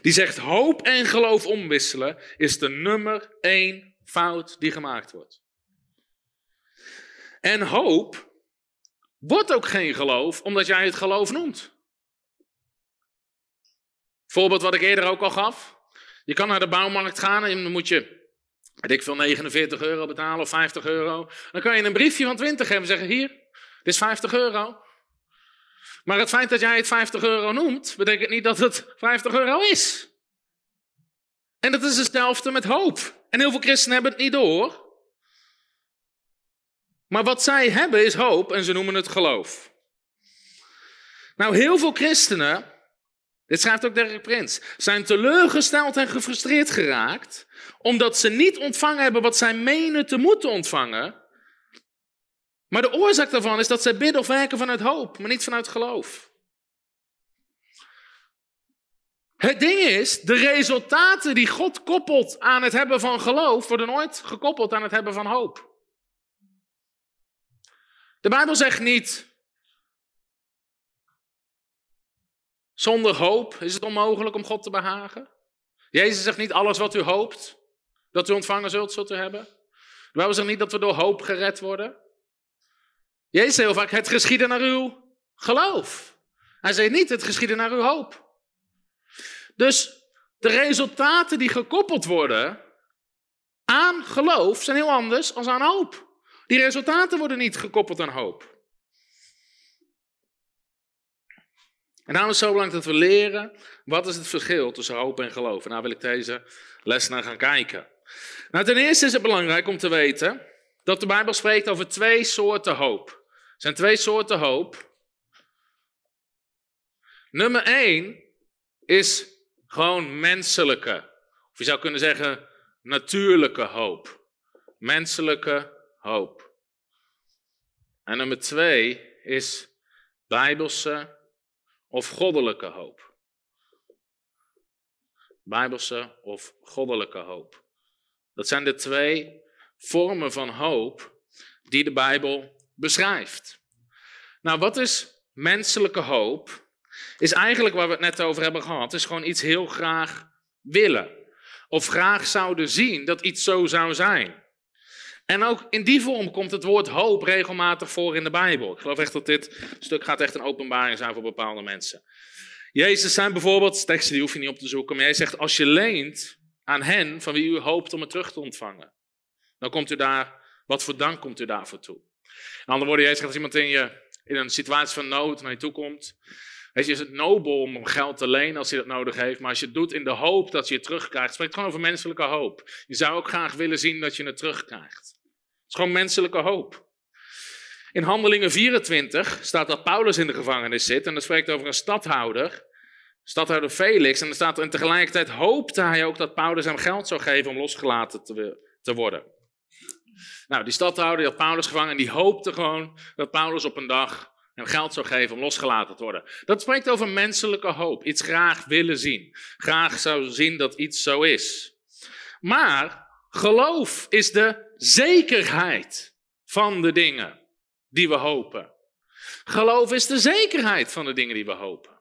die zegt hoop en geloof omwisselen is de nummer één fout die gemaakt wordt. En hoop wordt ook geen geloof omdat jij het geloof noemt. Voorbeeld wat ik eerder ook al gaf. Je kan naar de bouwmarkt gaan en dan moet je, weet ik veel, 49 euro betalen of 50 euro. Dan kan je een briefje van 20 geven en zeggen, hier, dit is 50 euro. Maar het feit dat jij het 50 euro noemt, betekent niet dat het 50 euro is. En dat is hetzelfde met hoop. En heel veel christenen hebben het niet door. Maar wat zij hebben is hoop en ze noemen het geloof. Nou, heel veel christenen, dit schrijft ook Derek Prins, zijn teleurgesteld en gefrustreerd geraakt omdat ze niet ontvangen hebben wat zij menen te moeten ontvangen. Maar de oorzaak daarvan is dat zij bidden of werken vanuit hoop, maar niet vanuit geloof. Het ding is, de resultaten die God koppelt aan het hebben van geloof, worden nooit gekoppeld aan het hebben van hoop. De Bijbel zegt niet, zonder hoop is het onmogelijk om God te behagen. Jezus zegt niet, alles wat u hoopt, dat u ontvangen zult, zult u hebben. De Bijbel zegt niet dat we door hoop gered worden. Jezus zei heel vaak, het geschieden naar uw geloof. Hij zei niet, het geschieden naar uw hoop. Dus de resultaten die gekoppeld worden aan geloof zijn heel anders dan aan hoop. Die resultaten worden niet gekoppeld aan hoop. En daarom is het zo belangrijk dat we leren wat is het verschil tussen hoop en geloof. En daar wil ik deze les naar gaan kijken. Nou, ten eerste is het belangrijk om te weten dat de Bijbel spreekt over twee soorten hoop. Er zijn twee soorten hoop. Nummer één is gewoon menselijke, of je zou kunnen zeggen natuurlijke hoop. Menselijke hoop. En nummer twee is bijbelse of goddelijke hoop. Bijbelse of goddelijke hoop. Dat zijn de twee vormen van hoop die de Bijbel beschrijft. Nou, wat is menselijke hoop? Is eigenlijk waar we het net over hebben gehad, is gewoon iets heel graag willen. Of graag zouden zien dat iets zo zou zijn. En ook in die vorm komt het woord hoop regelmatig voor in de Bijbel. Ik geloof echt dat dit stuk gaat echt een openbaring zijn voor bepaalde mensen. Jezus zijn bijvoorbeeld, teksten die hoef je niet op te zoeken, maar hij zegt als je leent aan hen van wie u hoopt om het terug te ontvangen, dan komt u daar, wat voor dank komt u daarvoor toe? In andere woorden, jij zegt als iemand in, je, in een situatie van nood naar je toe komt, Weet je, is het nobel om gewoon te lenen als hij dat nodig heeft. Maar als je het doet in de hoop dat je het terugkrijgt. Het spreekt gewoon over menselijke hoop. Je zou ook graag willen zien dat je het terugkrijgt. Het is gewoon menselijke hoop. In Handelingen 24 staat dat Paulus in de gevangenis zit. En dat spreekt over een stadhouder. Stadhouder Felix. En er staat en tegelijkertijd hoopte hij ook dat Paulus hem geld zou geven om losgelaten te, te worden. Nou, die stadhouder die had Paulus gevangen en die hoopte gewoon dat Paulus op een dag hem geld zou geven om losgelaten te worden. Dat spreekt over menselijke hoop. Iets graag willen zien. Graag zou zien dat iets zo is. Maar geloof is de zekerheid van de dingen die we hopen. Geloof is de zekerheid van de dingen die we hopen.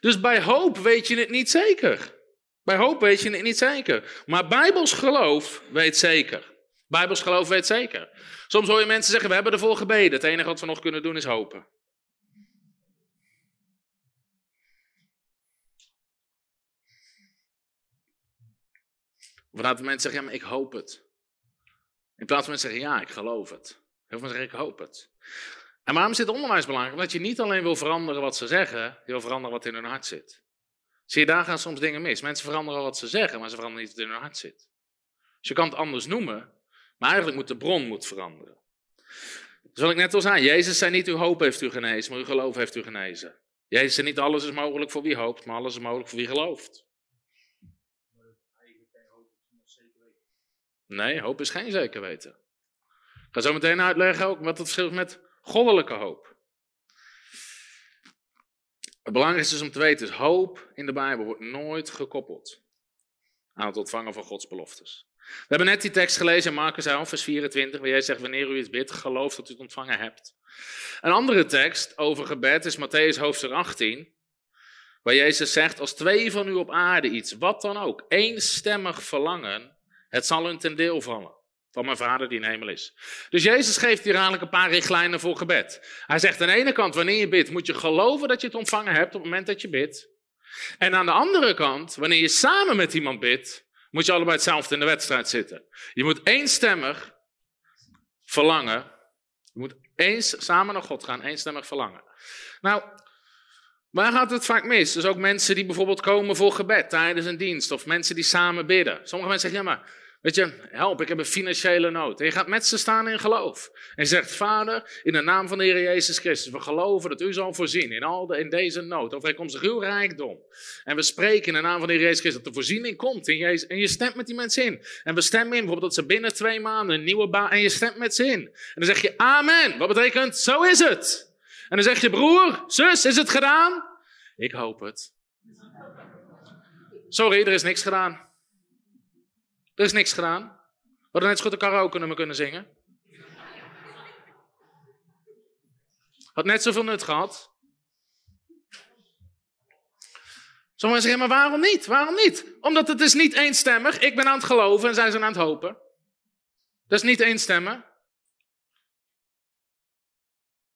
Dus bij hoop weet je het niet zeker. Bij hoop weet je het niet zeker. Maar Bijbels geloof weet zeker. Bijbels geloof weet zeker. Soms hoor je mensen zeggen, we hebben ervoor gebeden. Het enige wat we nog kunnen doen is hopen. Of laten mensen zeggen, maar ik hoop het. In plaats van mensen zeggen, ja, ik geloof het. Heel veel zeggen, ik hoop het. En waarom is dit onderwijs belangrijk? Omdat je niet alleen wil veranderen wat ze zeggen, je wil veranderen wat in hun hart zit. Zie je, daar gaan soms dingen mis. Mensen veranderen wat ze zeggen, maar ze veranderen niet wat in hun hart zit. Dus je kan het anders noemen, maar eigenlijk moet de bron moet veranderen. Dus ik net al zei, Jezus zei niet uw hoop heeft u genezen, maar uw geloof heeft u genezen. Jezus zei niet alles is mogelijk voor wie hoopt, maar alles is mogelijk voor wie gelooft. Nee, hoop is geen zeker weten. Ik ga zo meteen uitleggen ook wat het verschil is met goddelijke hoop. Het belangrijkste is om te weten is, hoop in de Bijbel wordt nooit gekoppeld aan het ontvangen van Gods beloftes. We hebben net die tekst gelezen in Marcus 11, vers 24, waar jij zegt, wanneer u iets bidt, geloof dat u het ontvangen hebt. Een andere tekst over gebed is Matthäus hoofdstuk 18, waar Jezus zegt, als twee van u op aarde iets, wat dan ook, eenstemmig verlangen, het zal hun ten deel vallen. Van mijn vader die in hemel is. Dus Jezus geeft hier eigenlijk een paar richtlijnen voor gebed. Hij zegt aan de ene kant, wanneer je bidt, moet je geloven dat je het ontvangen hebt op het moment dat je bidt. En aan de andere kant, wanneer je samen met iemand bidt, moet je allebei hetzelfde in de wedstrijd zitten. Je moet eenstemmig verlangen. Je moet eens samen naar God gaan, eenstemmig verlangen. Nou, waar gaat het vaak mis? Dus ook mensen die bijvoorbeeld komen voor gebed tijdens een dienst, of mensen die samen bidden. Sommige mensen zeggen, ja maar Weet je, help, ik heb een financiële nood. En je gaat met ze staan in geloof. En je zegt, Vader, in de naam van de Heer Jezus Christus, we geloven dat u zal voorzien in, al de, in deze nood. Overeenkomstig uw rijkdom. En we spreken in de naam van de Heer Jezus Christus dat de voorziening komt in Jezus. En je stemt met die mensen in. En we stemmen in, bijvoorbeeld dat ze binnen twee maanden een nieuwe baan, en je stemt met ze in. En dan zeg je, amen. Wat betekent, zo is het. En dan zeg je, broer, zus, is het gedaan? Ik hoop het. Sorry, er is niks gedaan. Er is niks gedaan. We hadden net zo goed een karaoke nummer kunnen zingen. Had net zoveel nut gehad. Sommigen zeggen, maar waarom niet? Waarom niet? Omdat het is niet eenstemmig. Ik ben aan het geloven en zij zijn aan het hopen. Dat is niet eenstemmig.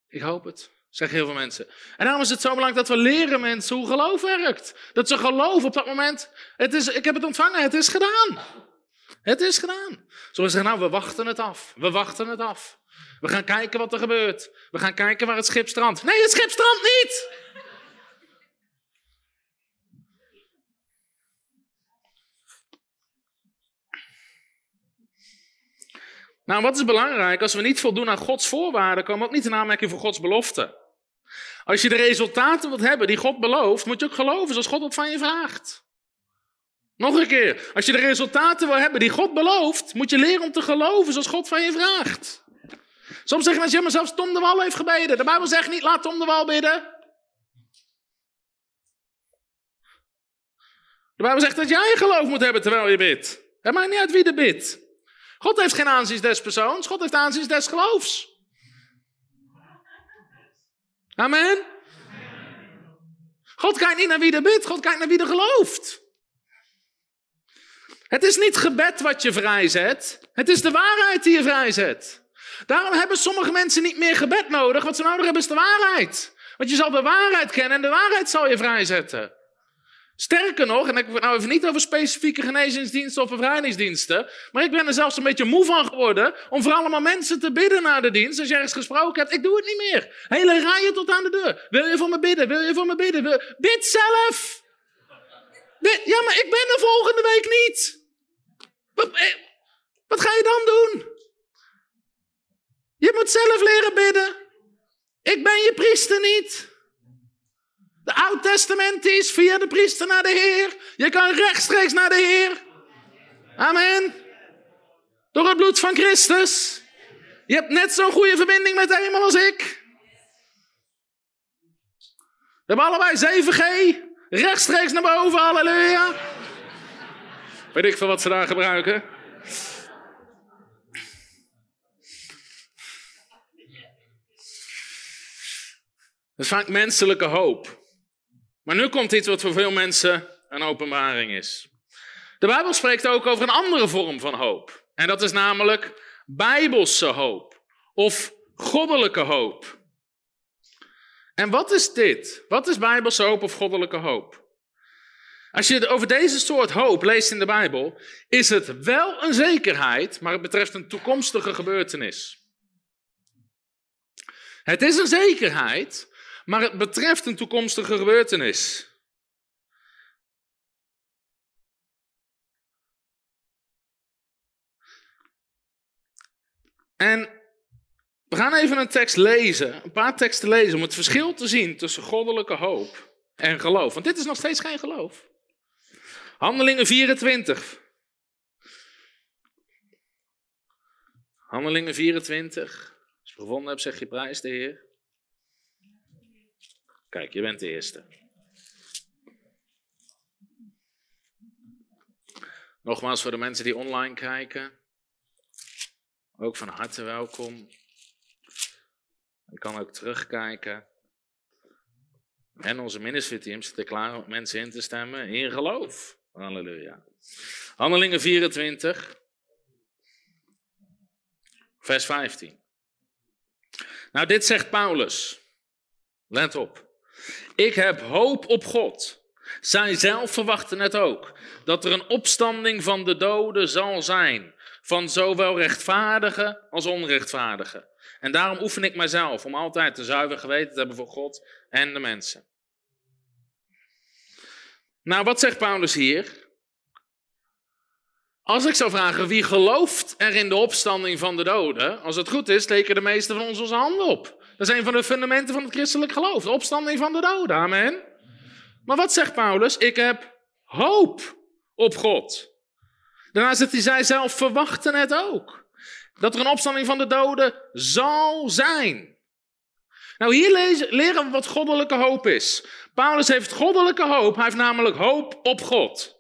Ik hoop het, zeggen heel veel mensen. En daarom is het zo belangrijk dat we leren mensen hoe geloof werkt. Dat ze geloven op dat moment. Het is, ik heb het ontvangen, het is gedaan. Het is gedaan. Zo zeggen, nou, we wachten het af. We wachten het af. We gaan kijken wat er gebeurt. We gaan kijken waar het schip strandt. Nee, het schip strandt niet! Nou, wat is belangrijk? Als we niet voldoen aan Gods voorwaarden, komen we ook niet in aanmerking voor Gods belofte. Als je de resultaten wilt hebben die God belooft, moet je ook geloven zoals God het van je vraagt. Nog een keer. Als je de resultaten wil hebben die God belooft, moet je leren om te geloven zoals God van je vraagt. Soms zeggen mensen, ja, maar zelfs Tom de Wal heeft gebeden. De Bijbel zegt niet, laat Tom de Wal bidden. De Bijbel zegt dat jij geloof moet hebben terwijl je bidt. Het maakt niet uit wie er bidt. God heeft geen aanzien des persoons, God heeft aanzien des geloofs. Amen. God kijkt niet naar wie er bidt, God kijkt naar wie er gelooft. Het is niet gebed wat je vrijzet. Het is de waarheid die je vrijzet. Daarom hebben sommige mensen niet meer gebed nodig. Wat ze nodig hebben is de waarheid. Want je zal de waarheid kennen en de waarheid zal je vrijzetten. Sterker nog, en ik heb het nou even niet over specifieke genezingsdiensten of bevrijdingsdiensten, maar ik ben er zelfs een beetje moe van geworden om voor allemaal mensen te bidden na de dienst. Als je ergens gesproken hebt, ik doe het niet meer. Hele rijen tot aan de deur. Wil je voor me bidden? Wil je voor me bidden? Bid zelf! Ja, maar ik ben er volgende week niet. Wat, eh, wat ga je dan doen? Je moet zelf leren bidden. Ik ben je priester niet. De Oud Testament is via de priester naar de Heer. Je kan rechtstreeks naar de Heer. Amen. Door het bloed van Christus. Je hebt net zo'n goede verbinding met de hemel als ik. We hebben allebei 7G. Rechtstreeks naar boven, halleluja. Weet ik veel wat ze daar gebruiken. Dat is vaak menselijke hoop. Maar nu komt iets wat voor veel mensen een openbaring is. De Bijbel spreekt ook over een andere vorm van hoop. En dat is namelijk bijbelse hoop. Of goddelijke hoop. En wat is dit? Wat is bijbelse hoop of goddelijke hoop? Als je over deze soort hoop leest in de Bijbel, is het wel een zekerheid, maar het betreft een toekomstige gebeurtenis. Het is een zekerheid, maar het betreft een toekomstige gebeurtenis. En we gaan even een tekst lezen, een paar teksten lezen, om het verschil te zien tussen goddelijke hoop en geloof. Want dit is nog steeds geen geloof. Handelingen 24. Handelingen 24. Als je gevonden hebt, zeg je prijs de Heer. Kijk, je bent de eerste. Nogmaals voor de mensen die online kijken. Ook van harte welkom. Je kan ook terugkijken. En onze ministry team zit er klaar om mensen in te stemmen in geloof. Halleluja. Handelingen 24, vers 15. Nou, dit zegt Paulus. Let op. Ik heb hoop op God. Zij zelf verwachten het ook. Dat er een opstanding van de doden zal zijn. Van zowel rechtvaardige als onrechtvaardige. En daarom oefen ik mijzelf om altijd een zuiver geweten te hebben voor God en de mensen. Nou, wat zegt Paulus hier? Als ik zou vragen wie gelooft er in de opstanding van de doden, als het goed is, steken de meesten van ons onze handen op. Dat is een van de fundamenten van het christelijk geloof, de opstanding van de doden. Amen. Maar wat zegt Paulus? Ik heb hoop op God. Daarna zegt hij, zij zelf verwachten het ook. Dat er een opstanding van de doden zal zijn. Nou, hier leren we wat goddelijke hoop is. Paulus heeft goddelijke hoop. Hij heeft namelijk hoop op God.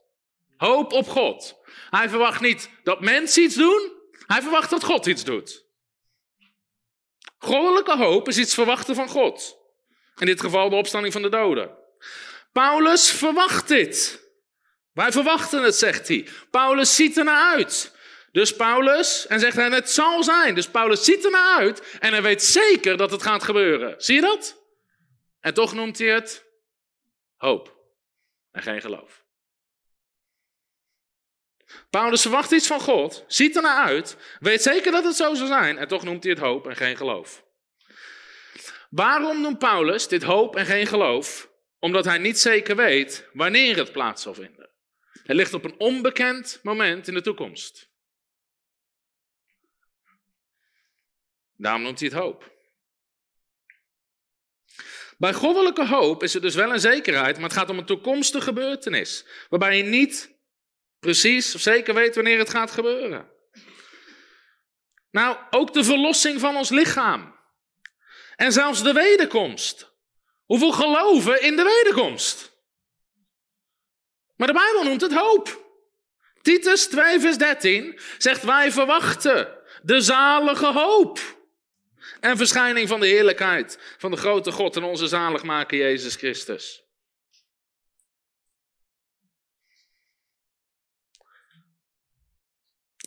Hoop op God. Hij verwacht niet dat mensen iets doen. Hij verwacht dat God iets doet. Goddelijke hoop is iets verwachten van God. In dit geval de opstanding van de doden. Paulus verwacht dit. Wij verwachten het, zegt hij. Paulus ziet er naar uit. Dus Paulus, en zegt hij, het zal zijn. Dus Paulus ziet er naar uit en hij weet zeker dat het gaat gebeuren. Zie je dat? En toch noemt hij het hoop en geen geloof. Paulus verwacht iets van God, ziet er naar uit, weet zeker dat het zo zal zijn en toch noemt hij het hoop en geen geloof. Waarom noemt Paulus dit hoop en geen geloof? Omdat hij niet zeker weet wanneer het plaats zal vinden. Het ligt op een onbekend moment in de toekomst. Daarom noemt hij het hoop. Bij goddelijke hoop is er dus wel een zekerheid, maar het gaat om een toekomstige gebeurtenis. Waarbij je niet precies of zeker weet wanneer het gaat gebeuren. Nou, ook de verlossing van ons lichaam. En zelfs de wederkomst. Hoeveel geloven in de wederkomst? Maar de Bijbel noemt het hoop. Titus 2, vers 13 zegt: Wij verwachten de zalige hoop. En verschijning van de heerlijkheid van de grote God en onze zaligmaker Jezus Christus.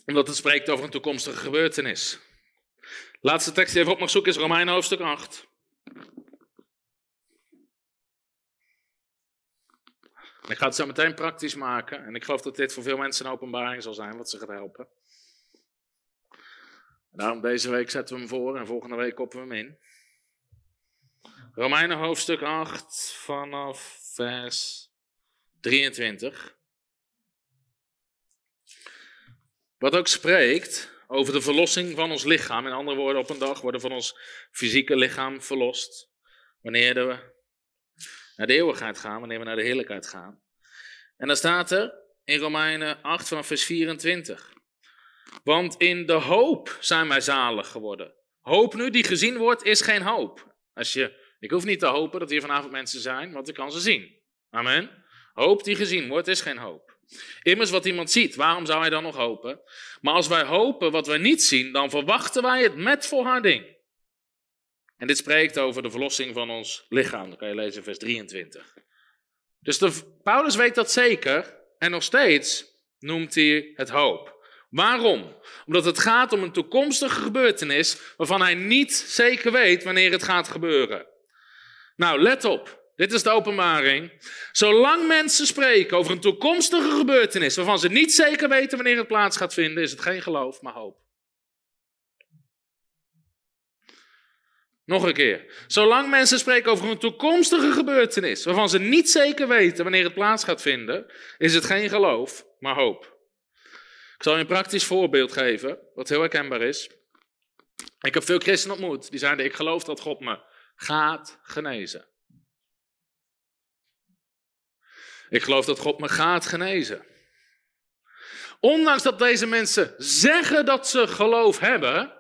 Omdat het spreekt over een toekomstige gebeurtenis. Laatste tekst die even op mag zoeken is Romeinen hoofdstuk 8. Ik ga het zo meteen praktisch maken. En ik geloof dat dit voor veel mensen een openbaring zal zijn, wat ze gaat helpen. Daarom deze week zetten we hem voor en volgende week koppen we hem in. Romeinen hoofdstuk 8 vanaf vers 23. Wat ook spreekt over de verlossing van ons lichaam. In andere woorden, op een dag worden van ons fysieke lichaam verlost. Wanneer we naar de eeuwigheid gaan, wanneer we naar de heerlijkheid gaan. En dan staat er in Romeinen 8 vanaf vers 24. Want in de hoop zijn wij zalig geworden. Hoop nu die gezien wordt, is geen hoop. Als je, ik hoef niet te hopen dat hier vanavond mensen zijn, want ik kan ze zien. Amen. Hoop die gezien wordt, is geen hoop. Immers wat iemand ziet, waarom zou hij dan nog hopen? Maar als wij hopen wat wij niet zien, dan verwachten wij het met volharding. En dit spreekt over de verlossing van ons lichaam. Dan kan je lezen in vers 23. Dus de, Paulus weet dat zeker en nog steeds noemt hij het hoop. Waarom? Omdat het gaat om een toekomstige gebeurtenis waarvan hij niet zeker weet wanneer het gaat gebeuren. Nou, let op. Dit is de openbaring. Zolang mensen spreken over een toekomstige gebeurtenis waarvan ze niet zeker weten wanneer het plaats gaat vinden, is het geen geloof, maar hoop. Nog een keer. Zolang mensen spreken over een toekomstige gebeurtenis waarvan ze niet zeker weten wanneer het plaats gaat vinden, is het geen geloof, maar hoop. Ik zal je een praktisch voorbeeld geven, wat heel herkenbaar is. Ik heb veel christenen ontmoet die zeiden: Ik geloof dat God me gaat genezen. Ik geloof dat God me gaat genezen. Ondanks dat deze mensen zeggen dat ze geloof hebben,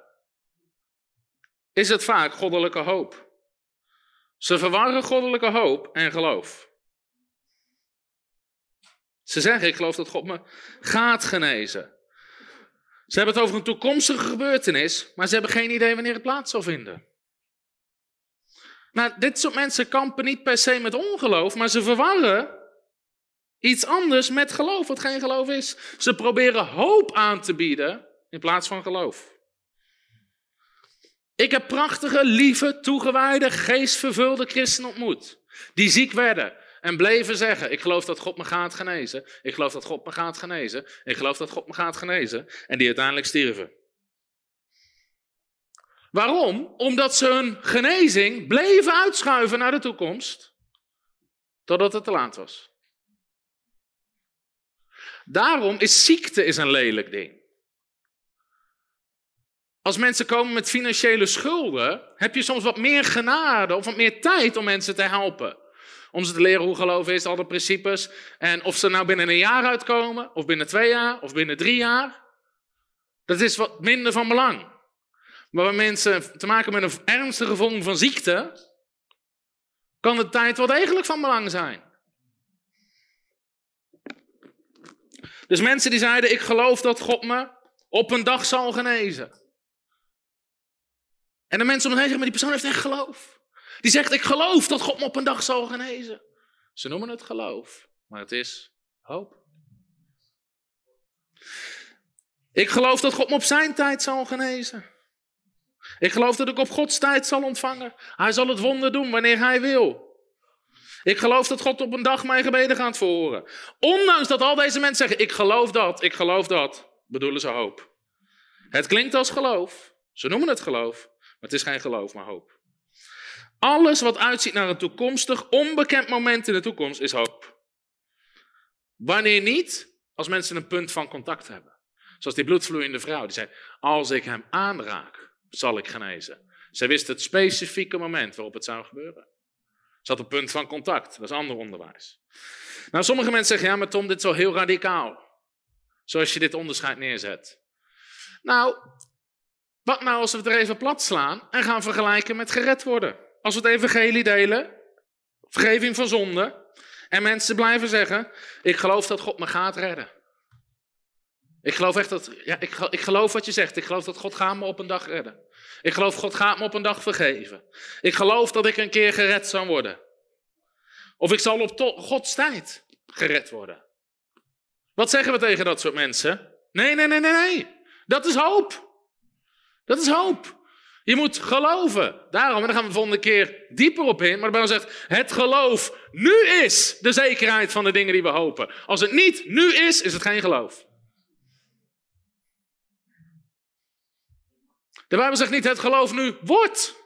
is het vaak goddelijke hoop. Ze verwarren goddelijke hoop en geloof. Ze zeggen: Ik geloof dat God me gaat genezen. Ze hebben het over een toekomstige gebeurtenis, maar ze hebben geen idee wanneer het plaats zal vinden. Nou, dit soort mensen kampen niet per se met ongeloof, maar ze verwarren iets anders met geloof, wat geen geloof is. Ze proberen hoop aan te bieden in plaats van geloof. Ik heb prachtige, lieve, toegewijde, geestvervulde christenen ontmoet. Die ziek werden en bleven zeggen: Ik geloof dat God me gaat genezen. Ik geloof dat God me gaat genezen. Ik geloof dat God me gaat genezen. En die uiteindelijk stierven. Waarom? Omdat ze hun genezing bleven uitschuiven naar de toekomst. Totdat het te laat was. Daarom is ziekte is een lelijk ding. Als mensen komen met financiële schulden, heb je soms wat meer genade of wat meer tijd om mensen te helpen. Om ze te leren hoe geloof is, al de principes. En of ze nou binnen een jaar uitkomen, of binnen twee jaar, of binnen drie jaar. Dat is wat minder van belang. Maar waar mensen te maken met een ernstige vorm van ziekte, kan de tijd wel degelijk van belang zijn. Dus mensen die zeiden, ik geloof dat God me op een dag zal genezen. En de mensen om me heen zeggen, maar die persoon heeft echt geloof. Die zegt, ik geloof dat God me op een dag zal genezen. Ze noemen het geloof, maar het is hoop. Ik geloof dat God me op zijn tijd zal genezen. Ik geloof dat ik op Gods tijd zal ontvangen. Hij zal het wonder doen wanneer hij wil. Ik geloof dat God op een dag mijn gebeden gaat verhoren. Ondanks dat al deze mensen zeggen: Ik geloof dat, ik geloof dat, bedoelen ze hoop. Het klinkt als geloof. Ze noemen het geloof, maar het is geen geloof, maar hoop. Alles wat uitziet naar een toekomstig, onbekend moment in de toekomst is hoop. Wanneer niet? Als mensen een punt van contact hebben. Zoals die bloedvloeiende vrouw, die zei: Als ik hem aanraak, zal ik genezen. Zij wist het specifieke moment waarop het zou gebeuren. Ze had een punt van contact, dat is ander onderwijs. Nou, sommige mensen zeggen: Ja, maar Tom, dit is wel heel radicaal. Zoals je dit onderscheid neerzet. Nou, wat nou als we het er even plat slaan en gaan vergelijken met gered worden? Als we het evangelie delen, vergeving van zonde, en mensen blijven zeggen: Ik geloof dat God me gaat redden. Ik geloof echt dat, ja, ik, ik geloof wat je zegt. Ik geloof dat God gaat me op een dag redden. Ik geloof God gaat me op een dag vergeven. Ik geloof dat ik een keer gered zal worden. Of ik zal op Gods tijd gered worden. Wat zeggen we tegen dat soort mensen? Nee, nee, nee, nee, nee. Dat is hoop. Dat is hoop. Je moet geloven. Daarom, en daar gaan we de volgende keer dieper op in. Maar de Bijbel zegt, het geloof nu is de zekerheid van de dingen die we hopen. Als het niet nu is, is het geen geloof. De Bijbel zegt niet, het geloof nu wordt.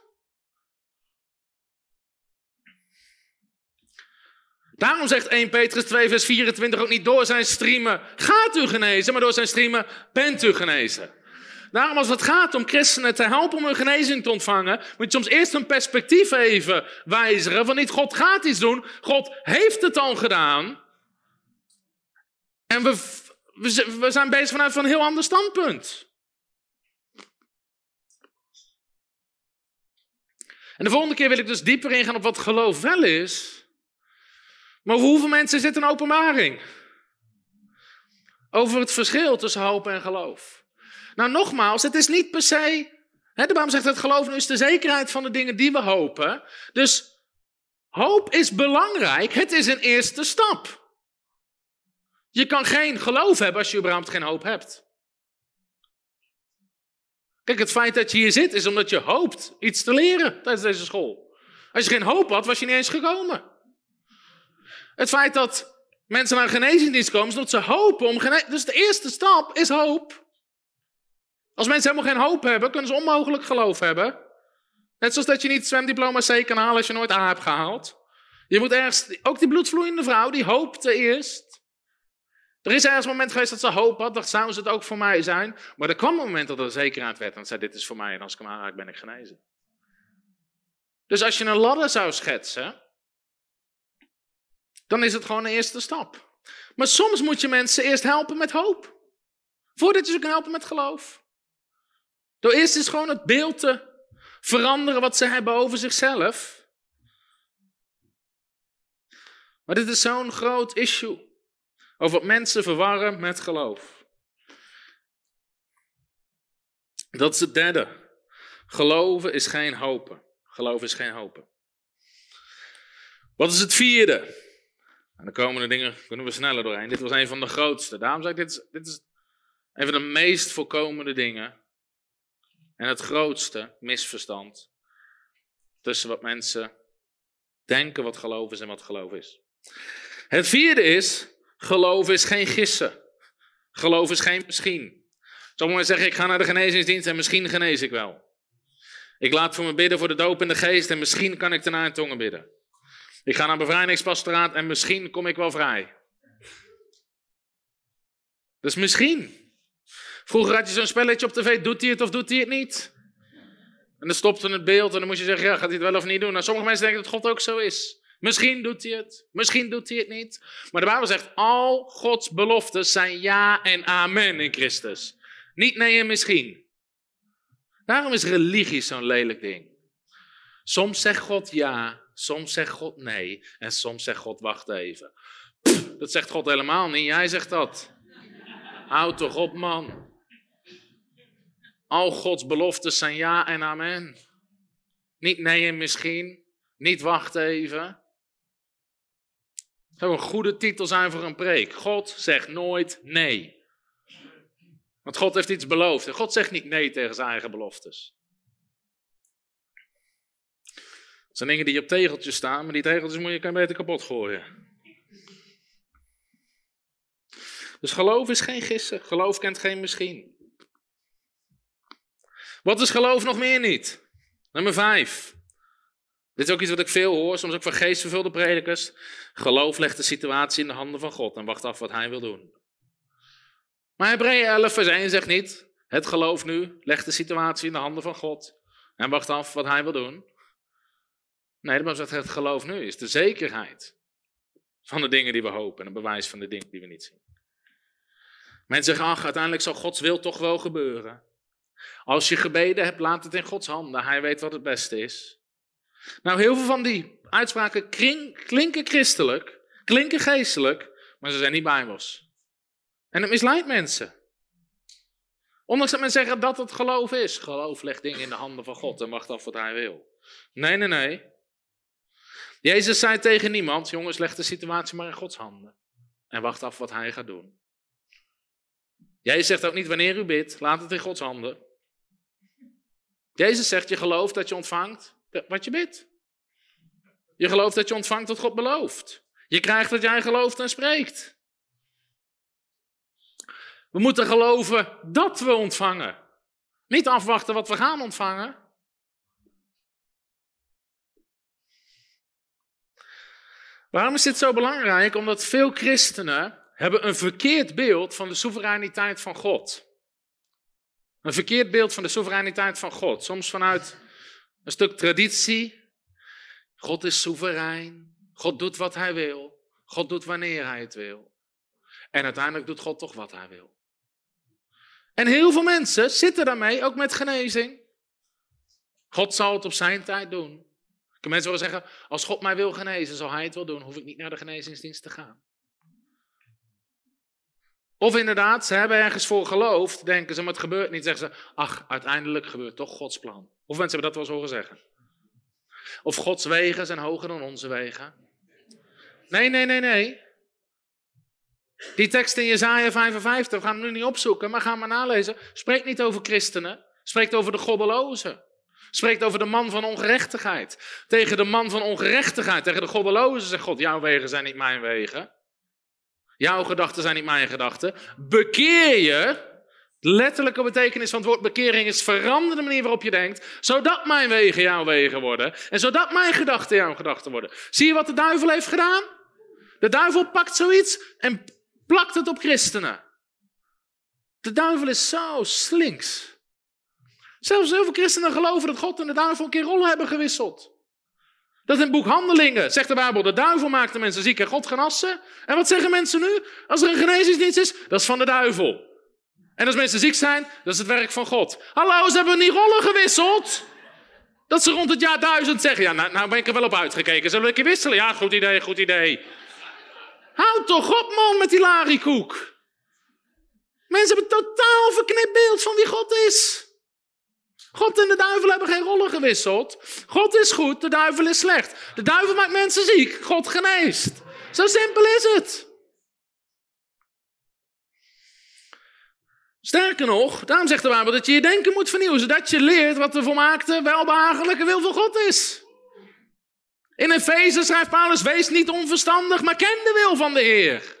Daarom zegt 1 Petrus 2 vers 24 ook niet door zijn streamen gaat u genezen, maar door zijn streamen bent u genezen. Daarom als het gaat om christenen te helpen om een genezing te ontvangen, moet je soms eerst een perspectief even wijzigen van niet God gaat iets doen, God heeft het al gedaan. En we, we zijn bezig vanuit een heel ander standpunt. En de volgende keer wil ik dus dieper ingaan op wat geloof wel is. Maar voor hoeveel mensen zit een openbaring? Over het verschil tussen hoop en geloof. Nou, nogmaals, het is niet per se. Hè, de Bijbel zegt dat geloof is de zekerheid van de dingen die we hopen. Dus hoop is belangrijk. Het is een eerste stap. Je kan geen geloof hebben als je überhaupt geen hoop hebt. Kijk, het feit dat je hier zit is omdat je hoopt iets te leren tijdens deze school. Als je geen hoop had, was je niet eens gekomen. Het feit dat mensen naar een genezingsdienst komen, is dat ze hopen om genezing. Dus de eerste stap is hoop. Als mensen helemaal geen hoop hebben, kunnen ze onmogelijk geloof hebben. Net zoals dat je niet zwemdiploma C kan halen als je nooit A hebt gehaald. Je moet ergens, ook die bloedvloeiende vrouw, die hoopte eerst. Er is ergens een moment geweest dat ze hoop had, dacht, zou ze het ook voor mij zijn? Maar er kwam een moment dat er zekerheid werd en zei, dit is voor mij en als ik hem aanraak ben ik genezen. Dus als je een ladder zou schetsen, dan is het gewoon een eerste stap. Maar soms moet je mensen eerst helpen met hoop. Voordat je ze kan helpen met geloof. Door eerst eens gewoon het beeld te veranderen wat ze hebben over zichzelf. Maar dit is zo'n groot issue. Over wat mensen verwarren met geloof. Dat is het derde. Geloven is geen hopen. Geloof is geen hopen. Wat is het vierde? En de komende dingen kunnen we sneller doorheen. Dit was een van de grootste. Daarom zeg ik, dit is, dit is een van de meest voorkomende dingen. En het grootste misverstand tussen wat mensen denken wat geloof is en wat geloof is. Het vierde is, geloof is geen gissen. Geloof is geen misschien. Sommigen zeggen, ik ga naar de genezingsdienst en misschien genees ik wel. Ik laat voor me bidden voor de doop in de geest en misschien kan ik daarna in tongen bidden. Ik ga naar bevrijdingspastoraat en misschien kom ik wel vrij. Dus misschien. Vroeger had je zo'n spelletje op tv, doet hij het of doet hij het niet? En dan stopte het beeld en dan moest je zeggen, ja, gaat hij het wel of niet doen? Nou, sommige mensen denken dat God ook zo is. Misschien doet hij het, misschien doet hij het niet. Maar de Bijbel zegt, al Gods beloftes zijn ja en amen in Christus. Niet nee en misschien. Daarom is religie zo'n lelijk ding. Soms zegt God ja, soms zegt God nee en soms zegt God wacht even. dat zegt God helemaal niet, jij zegt dat. Houd toch op man. Al Gods beloftes zijn ja en amen. Niet nee en misschien, niet wacht even. Dat zou een goede titel zijn voor een preek. God zegt nooit nee. Want God heeft iets beloofd. En God zegt niet nee tegen zijn eigen beloftes. Dat zijn dingen die op tegeltjes staan, maar die tegeltjes moet je kan beter kapot gooien. Dus geloof is geen gissen. Geloof kent geen misschien. Wat is geloof nog meer niet? Nummer vijf. Dit is ook iets wat ik veel hoor, soms ook van geestvervulde predikers. Geloof legt de situatie in de handen van God en wacht af wat hij wil doen. Maar Hebreeën 11 vers 1 zegt niet, het geloof nu legt de situatie in de handen van God en wacht af wat hij wil doen. Nee, dat zegt het geloof nu is de zekerheid van de dingen die we hopen en het bewijs van de dingen die we niet zien. Mensen zeggen, ach, uiteindelijk zal Gods wil toch wel gebeuren. Als je gebeden hebt, laat het in Gods handen. Hij weet wat het beste is. Nou, heel veel van die uitspraken klinken christelijk, klinken geestelijk, maar ze zijn niet bijbels. En het misleidt mensen. Ondanks dat men zeggen dat het geloof is. Geloof legt dingen in de handen van God en wacht af wat hij wil. Nee, nee, nee. Jezus zei tegen niemand, jongens, leg de situatie maar in Gods handen. En wacht af wat hij gaat doen. Jij zegt ook niet wanneer u bidt, laat het in Gods handen. Jezus zegt, je gelooft dat je ontvangt wat je bidt. Je gelooft dat je ontvangt wat God belooft. Je krijgt wat jij gelooft en spreekt. We moeten geloven dat we ontvangen. Niet afwachten wat we gaan ontvangen. Waarom is dit zo belangrijk? Omdat veel christenen hebben een verkeerd beeld van de soevereiniteit van God. Een verkeerd beeld van de soevereiniteit van God. Soms vanuit een stuk traditie. God is soeverein. God doet wat hij wil. God doet wanneer hij het wil. En uiteindelijk doet God toch wat hij wil. En heel veel mensen zitten daarmee, ook met genezing. God zal het op zijn tijd doen. Ik mensen willen zeggen, als God mij wil genezen, zal hij het wel doen. Hoef ik niet naar de genezingsdienst te gaan. Of inderdaad, ze hebben ergens voor geloofd, denken ze, maar het gebeurt niet. Zeggen ze, ach, uiteindelijk gebeurt toch Gods plan. Of mensen hebben dat wel eens horen zeggen. Of Gods wegen zijn hoger dan onze wegen. Nee, nee, nee, nee. Die tekst in Jezaja 55, we gaan hem nu niet opzoeken, maar gaan maar nalezen. Spreekt niet over christenen, spreekt over de goddelozen. Spreekt over de man van ongerechtigheid. Tegen de man van ongerechtigheid, tegen de goddeloze zegt God, jouw wegen zijn niet mijn wegen. Jouw gedachten zijn niet mijn gedachten. Bekeer je. De letterlijke betekenis van het woord bekering is verander de manier waarop je denkt, zodat mijn wegen jouw wegen worden en zodat mijn gedachten jouw gedachten worden. Zie je wat de duivel heeft gedaan? De duivel pakt zoiets en plakt het op christenen. De duivel is zo slinks. Zelfs heel veel christenen geloven dat God en de duivel een keer rollen hebben gewisseld. Dat in het boek Handelingen zegt de Bijbel, de duivel maakt de mensen ziek en God genassen. En wat zeggen mensen nu? Als er een genezingsdienst is, dat is van de duivel. En als mensen ziek zijn, dat is het werk van God. Hallo, ze hebben niet rollen gewisseld. Dat ze rond het jaar duizend zeggen, ja, nou, nou ben ik er wel op uitgekeken. Zullen we een keer wisselen? Ja, goed idee, goed idee. Houd toch op, man, met die larikoek. Mensen hebben een totaal verknipt beeld van wie God is. God en de duivel hebben geen rollen gewisseld. God is goed, de duivel is slecht. De duivel maakt mensen ziek, God geneest. Zo simpel is het. Sterker nog, daarom zegt de Bijbel dat je je denken moet vernieuwen, zodat je leert wat de volmaakte, welbehagelijke wil van God is. In Efeze schrijft Paulus, wees niet onverstandig, maar ken de wil van de Heer.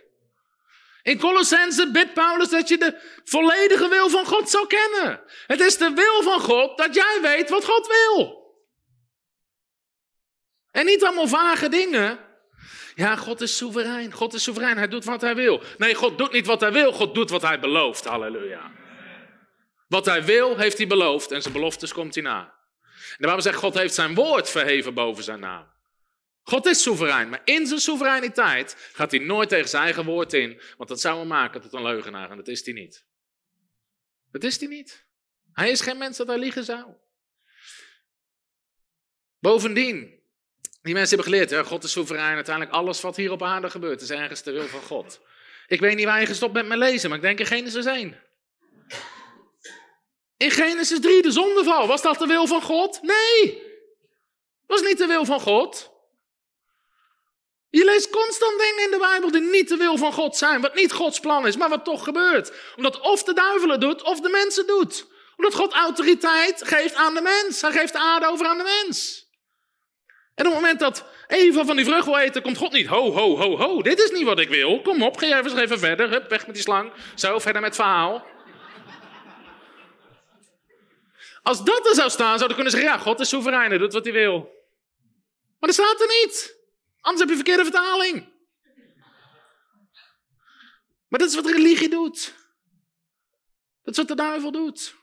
In Colossense bidt Paulus dat je de volledige wil van God zou kennen. Het is de wil van God dat jij weet wat God wil. En niet allemaal vage dingen. Ja, God is soeverein. God is soeverein. Hij doet wat hij wil. Nee, God doet niet wat hij wil. God doet wat hij belooft. Halleluja. Wat hij wil, heeft hij beloofd. En zijn beloftes komt hij na. En de Bijbel zegt, God heeft zijn woord verheven boven zijn naam. God is soeverein, maar in zijn soevereiniteit gaat hij nooit tegen zijn eigen woord in, want dat zou hem maken tot een leugenaar en dat is hij niet. Dat is hij niet. Hij is geen mens dat hij liegen zou. Bovendien, die mensen hebben geleerd, ja, God is soeverein, uiteindelijk alles wat hier op aarde gebeurt is ergens de wil van God. Ik weet niet waar je gestopt bent met lezen, maar ik denk in Genesis 1. In Genesis 3, de zondeval, was dat de wil van God? Nee, was niet de wil van God. Je leest constant dingen in de Bijbel die niet de wil van God zijn, wat niet Gods plan is, maar wat toch gebeurt. Omdat of de duivel het doet, of de mens het doet. Omdat God autoriteit geeft aan de mens. Hij geeft de aarde over aan de mens. En op het moment dat Eva van die vrucht wil eten, komt God niet. Ho, ho, ho, ho, dit is niet wat ik wil. Kom op, ga jij even, even verder. Hup, weg met die slang. Zo, verder met verhaal. Als dat er zou staan, zouden kunnen zeggen, ja, God is soeverein, doet wat hij wil. Maar dat staat er niet. Anders heb je verkeerde vertaling. Maar dat is wat religie doet. Dat is wat de duivel doet.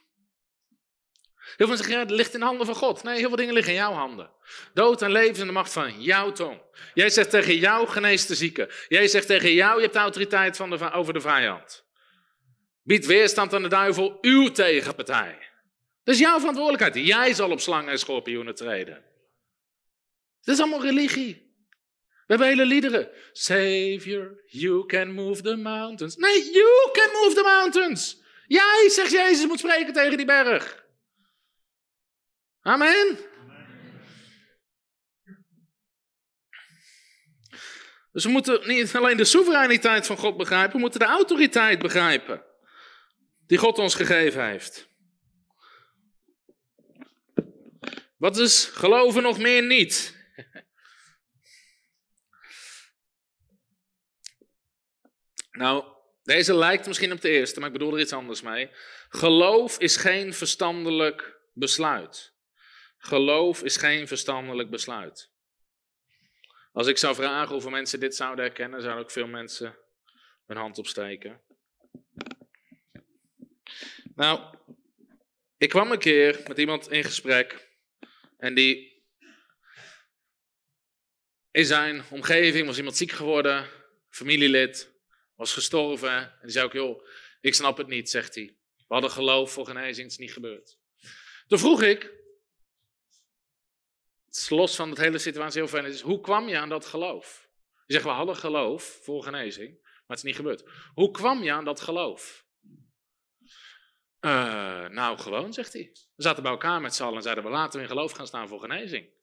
Heel veel zeggen, ja, het ligt in de handen van God. Nee, heel veel dingen liggen in jouw handen. Dood en leven in de macht van jouw tong. Jij zegt tegen jou, genees de zieke. Jij zegt tegen jou, je hebt de autoriteit van de, over de vijand. Bied weerstand aan de duivel, uw tegenpartij. Dat is jouw verantwoordelijkheid. Jij zal op slangen en schorpioenen treden. Dat is allemaal religie. We hebben liederen. Savior, you can move the mountains. Nee, you can move the mountains. Jij, zegt Jezus, moet spreken tegen die berg. Amen. Dus we moeten niet alleen de soevereiniteit van God begrijpen, we moeten de autoriteit begrijpen die God ons gegeven heeft. Wat is geloven nog meer niet? Nou, deze lijkt misschien op de eerste, maar ik bedoel er iets anders mee. Geloof is geen verstandelijk besluit. Geloof is geen verstandelijk besluit. Als ik zou vragen hoeveel mensen dit zouden herkennen, zouden ook veel mensen hun hand opsteken. Nou, ik kwam een keer met iemand in gesprek en die in zijn omgeving was iemand ziek geworden, familielid, was gestorven. En die zei ook, joh, ik snap het niet, zegt hij. We hadden geloof voor genezing, het is niet gebeurd. Toen vroeg ik, het los van de hele situatie heel fijn, is, hoe kwam je aan dat geloof? Je zegt, we hadden geloof voor genezing, maar het is niet gebeurd. Hoe kwam je aan dat geloof? Uh, nou, gewoon, zegt hij. We zaten bij elkaar met z'n allen en zeiden we laten we in geloof gaan staan voor genezing.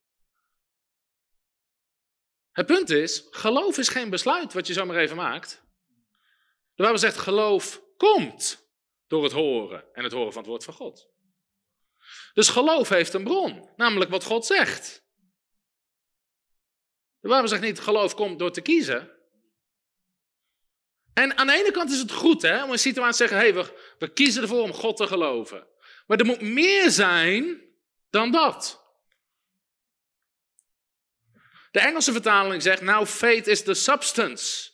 Het punt is, geloof is geen besluit wat je zomaar even maakt. De Bijbel zegt geloof komt door het horen en het horen van het woord van God. Dus geloof heeft een bron, namelijk wat God zegt. De Bijbel zegt niet, geloof komt door te kiezen. En aan de ene kant is het goed hè, om een situatie te zeggen, hey, we, we kiezen ervoor om God te geloven. Maar er moet meer zijn dan dat. De Engelse vertaling zegt, nou, faith is the substance.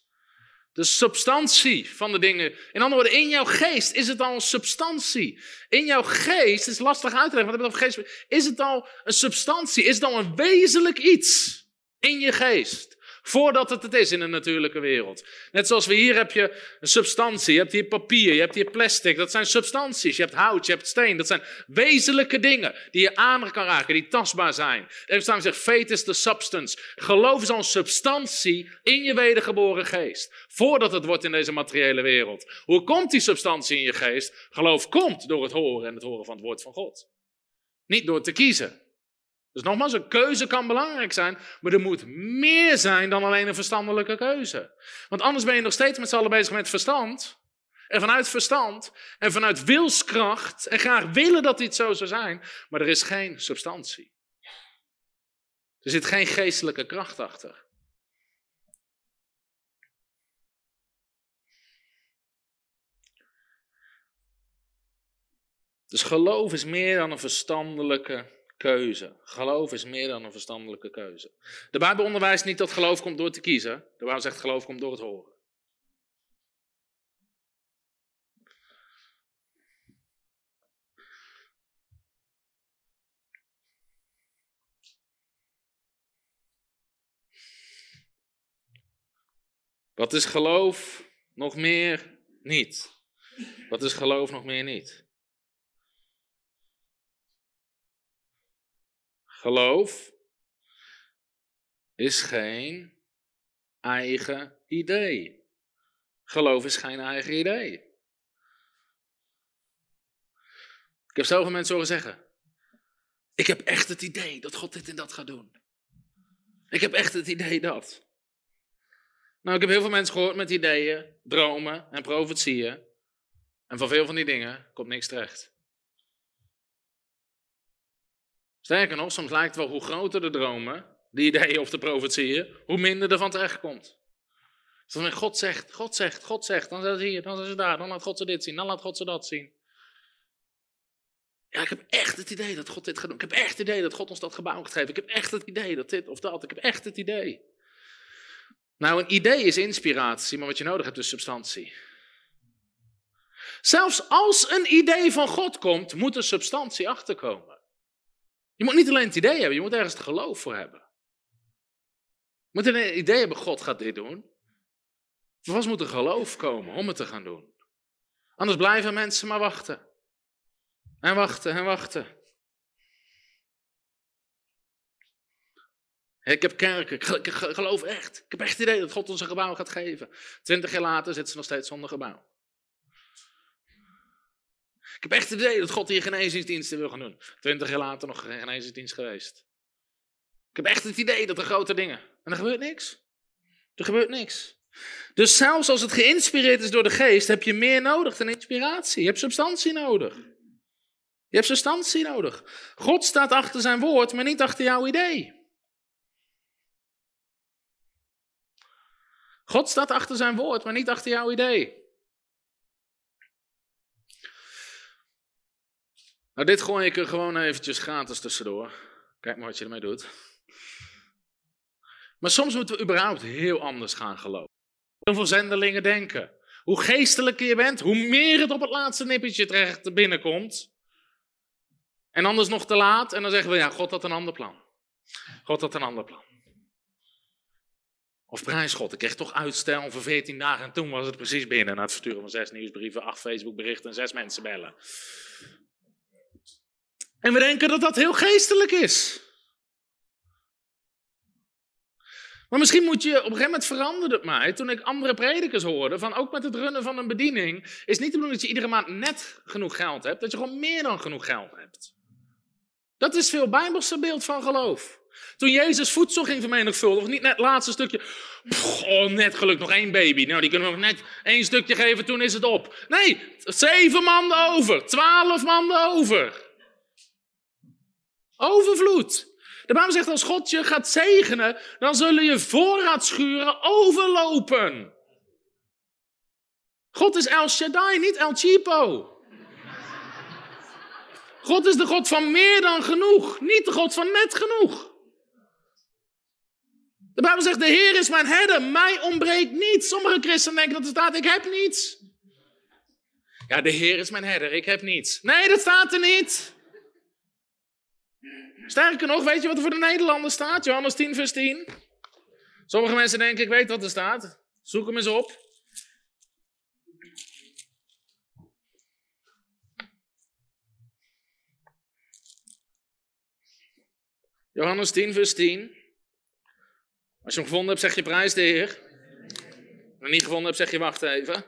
De substantie van de dingen. In andere woorden, in jouw geest is het al een substantie. In jouw geest, het is lastig uit te leggen, heb over geest? Is het al een substantie? Is het al een wezenlijk iets in je geest? Voordat het het is in de natuurlijke wereld. Net zoals we hier heb je een substantie. Je hebt hier papier, je hebt hier plastic. Dat zijn substanties. Je hebt hout, je hebt steen. Dat zijn wezenlijke dingen die je aan kan raken, die tastbaar zijn. En staan zegt, faith is the substance. Geloof is al een substantie in je wedergeboren geest. Voordat het wordt in deze materiële wereld. Hoe komt die substantie in je geest? Geloof komt door het horen en het horen van het woord van God. Niet door te kiezen. Dus nogmaals, een keuze kan belangrijk zijn, maar er moet meer zijn dan alleen een verstandelijke keuze. Want anders ben je nog steeds met z'n allen bezig met verstand. En vanuit verstand en vanuit wilskracht en graag willen dat dit zo zou zijn, maar er is geen substantie. Er zit geen geestelijke kracht achter. Dus geloof is meer dan een verstandelijke keuze. Geloof is meer dan een verstandelijke keuze. De Bijbel onderwijst niet dat geloof komt door te kiezen. De Bijbel zegt geloof komt door het horen. Wat is geloof nog meer niet? Wat is geloof nog meer niet? Geloof is geen eigen idee. Geloof is geen eigen idee. Ik heb zoveel mensen horen zeggen: Ik heb echt het idee dat God dit en dat gaat doen. Ik heb echt het idee dat. Nou, ik heb heel veel mensen gehoord met ideeën, dromen en profetieën. En van veel van die dingen komt niks terecht. Sterker nog, soms lijkt het wel hoe groter de dromen, de ideeën of de profetieën, hoe minder er van terecht komt. Dus dan God zegt, God zegt, God zegt, dan zijn ze hier, dan zijn ze daar, dan laat God ze dit zien, dan laat God ze dat zien. Ja, ik heb echt het idee dat God dit gaat doen. Ik heb echt het idee dat God ons dat gebouw gaat geven. Ik heb echt het idee dat dit of dat. Ik heb echt het idee. Nou, een idee is inspiratie, maar wat je nodig hebt is substantie. Zelfs als een idee van God komt, moet er substantie achterkomen. Je moet niet alleen het idee hebben, je moet ergens het geloof voor hebben. Je moet een idee hebben, God gaat dit doen. Vast moet er geloof komen om het te gaan doen. Anders blijven mensen maar wachten. En wachten en wachten. Ik heb kerken, ik geloof echt. Ik heb echt het idee dat God ons een gebouw gaat geven. Twintig jaar later zitten ze nog steeds zonder gebouw. Ik heb echt het idee dat God hier genezingsdiensten wil gaan doen. Twintig jaar later nog genezingsdienst geweest. Ik heb echt het idee dat er grote dingen. En er gebeurt niks. Er gebeurt niks. Dus zelfs als het geïnspireerd is door de geest, heb je meer nodig dan inspiratie. Je hebt substantie nodig. Je hebt substantie nodig. God staat achter zijn woord, maar niet achter jouw idee. God staat achter zijn woord, maar niet achter jouw idee. Nou, dit gooi ik er gewoon eventjes gratis tussendoor. Kijk maar wat je ermee doet. Maar soms moeten we überhaupt heel anders gaan geloven. Heel veel zendelingen denken. Hoe geestelijker je bent, hoe meer het op het laatste nippertje terecht binnenkomt. En anders nog te laat. En dan zeggen we, ja, God had een ander plan. God had een ander plan. Of prijs God, ik kreeg toch uitstel voor 14 dagen en toen was het precies binnen. Na het versturen van zes nieuwsbrieven, acht Facebookberichten en zes mensen bellen. En we denken dat dat heel geestelijk is. Maar misschien moet je op een gegeven moment veranderen het mij. Toen ik andere predikers hoorde, van ook met het runnen van een bediening, is niet de bedoeling dat je iedere maand net genoeg geld hebt, dat je gewoon meer dan genoeg geld hebt. Dat is veel bijbelse beeld van geloof. Toen Jezus voedsel ging vermenigvuldigen, niet net het laatste stukje, oh net geluk nog één baby, nou die kunnen we nog net één stukje geven, toen is het op. Nee, zeven manden over, twaalf manden over. Overvloed. De Bijbel zegt als God je gaat zegenen, dan zullen je voorraadschuren overlopen. God is El Shaddai, niet El Chipo. God is de God van meer dan genoeg, niet de God van net genoeg. De Bijbel zegt, de Heer is mijn herder, mij ontbreekt niets. Sommige christenen denken dat er staat, ik heb niets. Ja, de Heer is mijn herder, ik heb niets. Nee, dat staat er niet. Sterker nog, weet je wat er voor de Nederlanders staat? Johannes 10, vers 10. Sommige mensen denken, ik weet wat er staat. Zoek hem eens op. Johannes 10, vers 10. Als je hem gevonden hebt, zeg je prijs de Heer. Als je hem niet gevonden hebt, zeg je wacht even.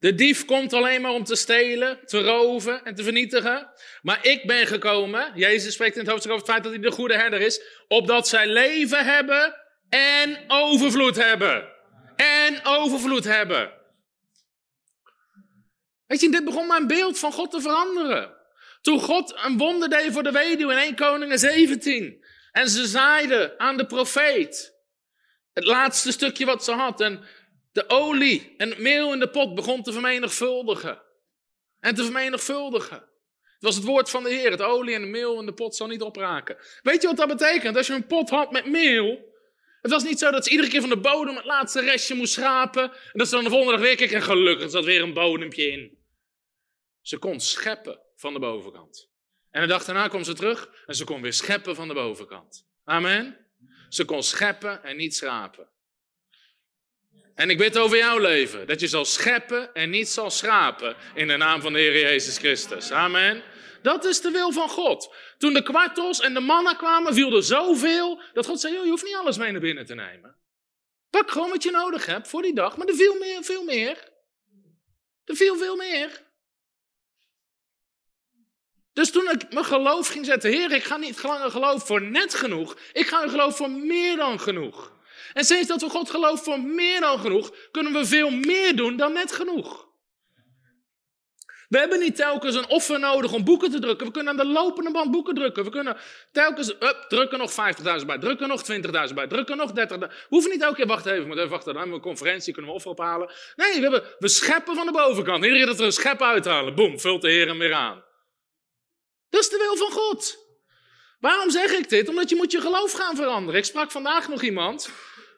De dief komt alleen maar om te stelen, te roven en te vernietigen. Maar ik ben gekomen, Jezus spreekt in het hoofdstuk over het feit dat hij de goede herder is, opdat zij leven hebben en overvloed hebben. En overvloed hebben. Weet je, dit begon mijn beeld van God te veranderen. Toen God een wonder deed voor de weduwe in 1 Koningen 17. En ze zaaide aan de profeet. Het laatste stukje wat ze had. En de olie en het meel in de pot begon te vermenigvuldigen. En te vermenigvuldigen. Het was het woord van de Heer. Het olie en het meel in de pot zal niet opraken. Weet je wat dat betekent? Als je een pot had met meel. Het was niet zo dat ze iedere keer van de bodem het laatste restje moest schrapen. En dat ze dan de volgende dag weer kregen. En gelukkig zat weer een bodempje in. Ze kon scheppen van de bovenkant. En de dag daarna kwam ze terug en ze kon weer scheppen van de bovenkant. Amen. Ze kon scheppen en niet schrapen. En ik bid over jouw leven, dat je zal scheppen en niet zal schrapen in de naam van de Heer Jezus Christus. Amen. Dat is de wil van God. Toen de kwartels en de mannen kwamen, viel er zoveel dat God zei: je hoeft niet alles mee naar binnen te nemen. Pak gewoon wat je nodig hebt voor die dag, maar er viel meer, veel meer. Er viel veel meer. Dus toen ik mijn geloof ging zetten, Heer, ik ga niet langer geloof voor net genoeg, ik ga geloof voor meer dan genoeg. En sinds dat we God geloven voor meer dan genoeg, kunnen we veel meer doen dan net genoeg. We hebben niet telkens een offer nodig om boeken te drukken. We kunnen aan de lopende band boeken drukken. We kunnen telkens, up, drukken nog 50.000 bij, drukken nog 20.000 bij, drukken nog 30.000. We hoeven niet elke keer, wacht even, we even wachten, dan hebben we een conferentie, kunnen we offer ophalen. Nee, we, hebben, we scheppen van de bovenkant. Iedere keer dat we een schep uithalen, boem, vult de Heer hem weer aan. Dat is de wil van God. Waarom zeg ik dit? Omdat je moet je geloof gaan veranderen. Ik sprak vandaag nog iemand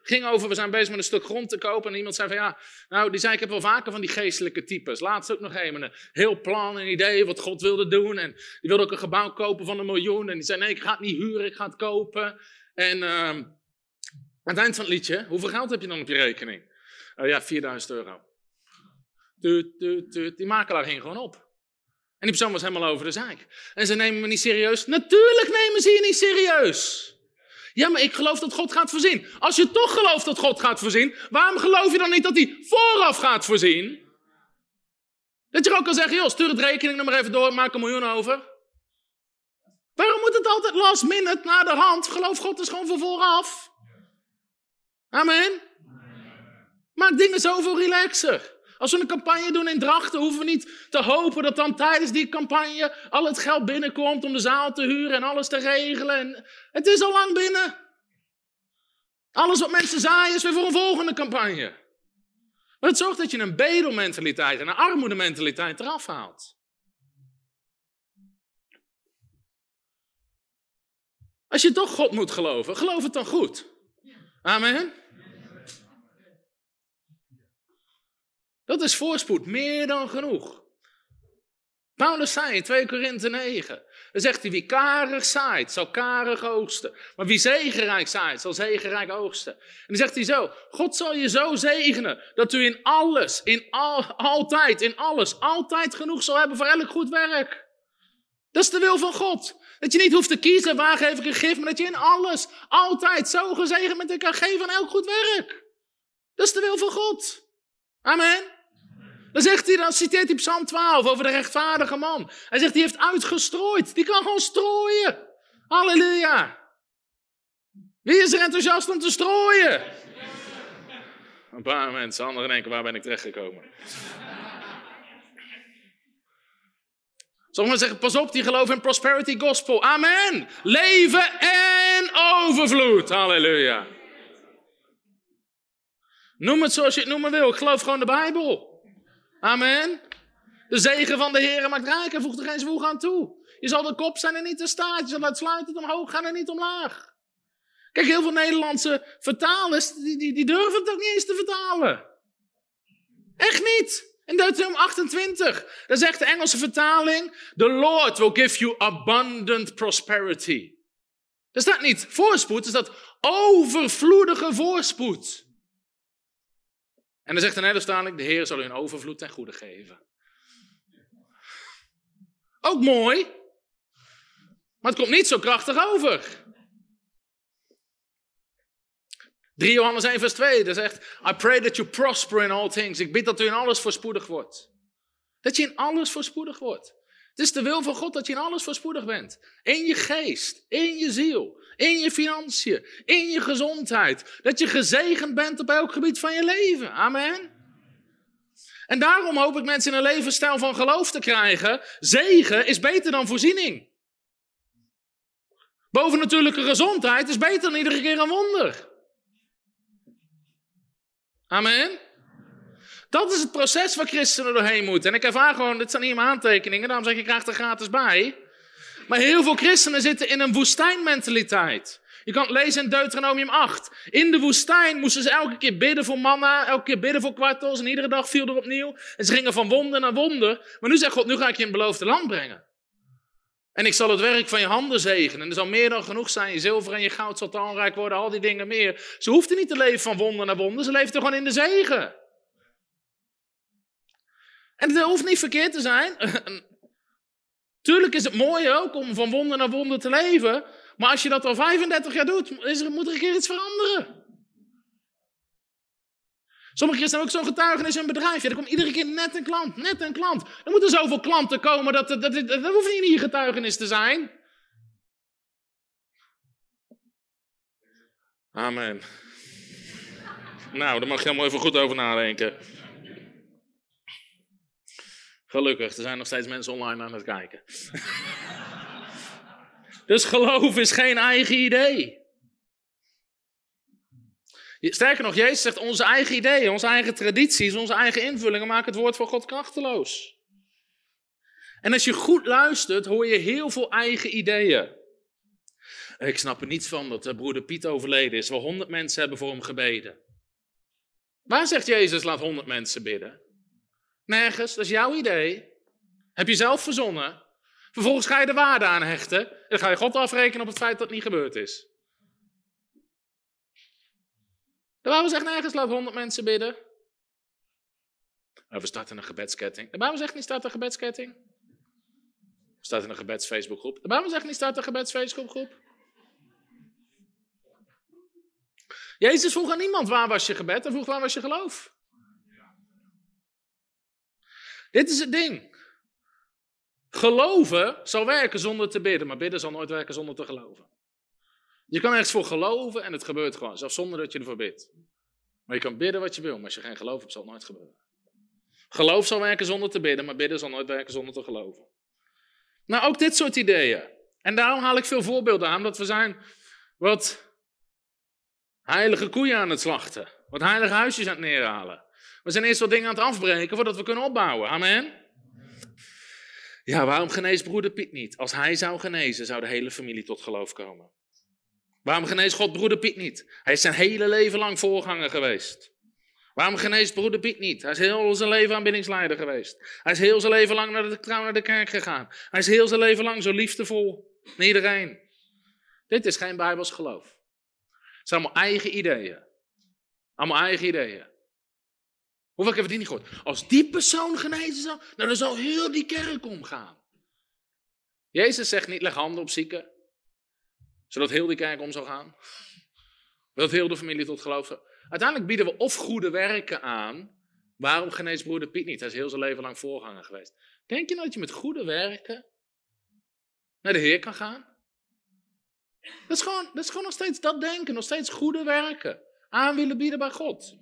ging over, we zijn bezig met een stuk grond te kopen. En iemand zei van ja, nou die zei ik heb wel vaker van die geestelijke types. Laatst ook nog een, een heel plan, een idee wat God wilde doen. En die wilde ook een gebouw kopen van een miljoen. En die zei nee, ik ga het niet huren, ik ga het kopen. En uh, aan het eind van het liedje, hoeveel geld heb je dan op je rekening? Uh, ja, 4000 euro. Tuut, tuut, tuut. Die makelaar ging gewoon op. En die persoon was helemaal over de zaak. En ze nemen me niet serieus. Natuurlijk nemen ze je niet serieus. Ja, maar ik geloof dat God gaat voorzien. Als je toch gelooft dat God gaat voorzien, waarom geloof je dan niet dat hij vooraf gaat voorzien? Dat je ook kan zeggen, joh, stuur het rekeningnummer even door, maak een miljoen over. Waarom moet het altijd last minute naar de hand? Geloof God is gewoon voor vooraf. Amen. Maak dingen zoveel relaxer. Als we een campagne doen in Drachten, hoeven we niet te hopen dat dan tijdens die campagne al het geld binnenkomt om de zaal te huren en alles te regelen. En het is al lang binnen. Alles wat mensen zaaien is weer voor een volgende campagne. Maar het zorgt dat je een bedelmentaliteit en een armoedementaliteit eraf haalt. Als je toch God moet geloven, geloof het dan goed. Amen. Dat is voorspoed, meer dan genoeg. Paulus zei in 2 Korinthe 9, dan zegt hij, wie karig zaait, zal karig oogsten. Maar wie zegenrijk zaait, zal zegenrijk oogsten. En dan zegt hij zo, God zal je zo zegenen, dat u in alles, in al, altijd, in alles, altijd genoeg zal hebben voor elk goed werk. Dat is de wil van God. Dat je niet hoeft te kiezen, waar geef ik een gift, maar dat je in alles, altijd zo gezegend bent en kan geven aan elk goed werk. Dat is de wil van God. Amen. Dan zegt hij, dan citeert hij Psalm 12 over de rechtvaardige man. Hij zegt, die heeft uitgestrooid. Die kan gewoon strooien. Halleluja. Wie is er enthousiast om te strooien? Een paar mensen, anderen denken, waar ben ik terechtgekomen? Sommigen zeggen, pas op, die geloven in prosperity gospel. Amen. Leven en overvloed. Halleluja. Noem het zoals je het noemen wil. Ik geloof gewoon de Bijbel. Amen. De zegen van de Heer maakt rijk en voegt er geen zwoeg aan toe. Je zal de kop zijn en niet de staart. Je zal uitsluitend omhoog gaan en niet omlaag. Kijk, heel veel Nederlandse vertalers, die, die, die durven het ook niet eens te vertalen. Echt niet. In Deuteronomium 28, daar zegt de Engelse vertaling, The Lord will give you abundant prosperity. Er staat niet voorspoed, er staat overvloedige voorspoed. En dan zegt de Nederlandse de Heer zal u een overvloed ten goede geven. Ook mooi, maar het komt niet zo krachtig over. 3 Johannes 1 vers 2, daar zegt, I pray that you prosper in all things. Ik bid dat u in alles voorspoedig wordt. Dat je in alles voorspoedig wordt. Het is de wil van God dat je in alles voorspoedig bent. In je geest, in je ziel, in je financiën, in je gezondheid. Dat je gezegend bent op elk gebied van je leven. Amen. En daarom hoop ik mensen in een levensstijl van geloof te krijgen. Zegen is beter dan voorziening. Bovennatuurlijke gezondheid is beter dan iedere keer een wonder. Amen. Dat is het proces waar christenen doorheen moeten. En ik ervaar gewoon, dit zijn hier mijn aantekeningen, daarom zeg ik, je krijgt er gratis bij. Maar heel veel christenen zitten in een woestijnmentaliteit. Je kan het lezen in Deuteronomium 8. In de woestijn moesten ze elke keer bidden voor manna, elke keer bidden voor kwartels en iedere dag viel er opnieuw. En ze gingen van wonder naar wonder. Maar nu zegt God, nu ga ik je in het beloofde land brengen. En ik zal het werk van je handen zegenen. En er zal meer dan genoeg zijn. Je zilver en je goud zal talrijk worden, al die dingen meer. Ze hoefde niet te leven van wonder naar wonder. Ze leefde gewoon in de zegen. En het hoeft niet verkeerd te zijn. Tuurlijk is het mooi ook om van wonder naar wonder te leven. Maar als je dat al 35 jaar doet, is er, moet er een keer iets veranderen. Sommige christenen hebben ook zo'n getuigenis in een bedrijf. Ja, er komt iedere keer net een klant, net een klant. Er moeten zoveel klanten komen, dat, dat, dat, dat hoeft niet in je getuigenis te zijn. Amen. Nou, daar mag je helemaal even goed over nadenken. Gelukkig, er zijn nog steeds mensen online aan het kijken. dus geloof is geen eigen idee. Sterker nog, Jezus zegt onze eigen ideeën, onze eigen tradities, onze eigen invullingen maken het woord van God krachteloos. En als je goed luistert, hoor je heel veel eigen ideeën. Ik snap er niets van dat broeder Piet overleden is, waar honderd mensen hebben voor hem gebeden. Waar zegt Jezus laat honderd mensen bidden? Nergens, dat is jouw idee. Heb je zelf verzonnen. Vervolgens ga je de waarde aan hechten. En dan ga je God afrekenen op het feit dat het niet gebeurd is. De Bijbel zegt nergens, laat honderd mensen bidden. we starten een gebedsketting. De Bijbel zegt niet, start een gebedsketting. We starten een gebeds Facebookgroep. De Bijbel zegt niet, start een gebeds Facebookgroep. Jezus vroeg aan niemand, waar was je gebed? Hij vroeg, waar was je geloof? Dit is het ding. Geloven zal werken zonder te bidden, maar bidden zal nooit werken zonder te geloven. Je kan ergens voor geloven en het gebeurt gewoon, zelfs zonder dat je ervoor bidt. Maar je kan bidden wat je wil, maar als je geen geloof hebt, zal het nooit gebeuren. Geloof zal werken zonder te bidden, maar bidden zal nooit werken zonder te geloven. Nou, ook dit soort ideeën. En daarom haal ik veel voorbeelden aan, dat we zijn wat heilige koeien aan het slachten. Wat heilige huisjes aan het neerhalen. We zijn eerst wat dingen aan het afbreken voordat we kunnen opbouwen. Amen. Ja, waarom geneest broeder Piet niet? Als hij zou genezen, zou de hele familie tot geloof komen. Waarom geneest God broeder Piet niet? Hij is zijn hele leven lang voorganger geweest. Waarom geneest broeder Piet niet? Hij is heel zijn leven aanbiddingsleider geweest. Hij is heel zijn leven lang naar de, trouw naar de kerk gegaan. Hij is heel zijn leven lang zo liefdevol naar iedereen. Dit is geen Bijbels geloof. Het zijn allemaal eigen ideeën. Allemaal eigen ideeën. Hoeveel keer heb je die niet gehoord? Als die persoon genezen zou, nou dan zou heel die kerk omgaan. Jezus zegt niet, leg handen op zieken zodat heel die kerk om zou gaan. Dat heel de familie tot geloof. Uiteindelijk bieden we of goede werken aan. Waarom geneest broeder Piet niet? Hij is heel zijn leven lang voorganger geweest. Denk je nou dat je met goede werken naar de Heer kan gaan? Dat is, gewoon, dat is gewoon nog steeds dat denken, nog steeds goede werken. Aan willen bieden bij God.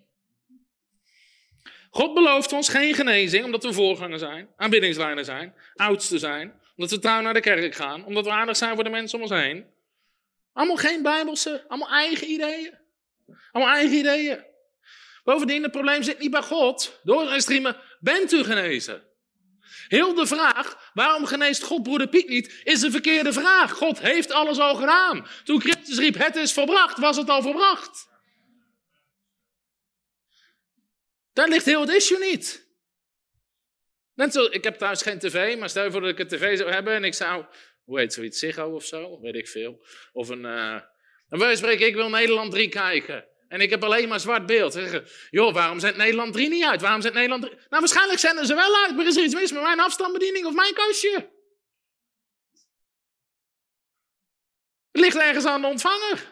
God belooft ons geen genezing omdat we voorganger zijn, aanbiddingsleider zijn, oudste zijn, omdat we trouw naar de kerk gaan, omdat we aardig zijn voor de mensen om ons heen. Allemaal geen bijbelse, allemaal eigen ideeën. Allemaal eigen ideeën. Bovendien, het probleem zit niet bij God. Door zijn streamen bent u genezen. Heel de vraag, waarom geneest God broeder Piet niet, is een verkeerde vraag. God heeft alles al gedaan. Toen Christus riep, het is volbracht, was het al volbracht. Daar ligt heel het issue niet. Net zo, ik heb thuis geen tv, maar stel je voor dat ik een tv zou hebben en ik zou, hoe heet zoiets, Ziggo of zo, weet ik veel. Of een, uh, dan wil je spreken, ik wil Nederland 3 kijken. En ik heb alleen maar zwart beeld. Joh, waarom zendt Nederland 3 niet uit? Waarom zendt Nederland 3? Nou, waarschijnlijk zenden ze wel uit, maar is er iets mis met mijn afstandsbediening of mijn kastje? Het ligt ergens aan de ontvanger.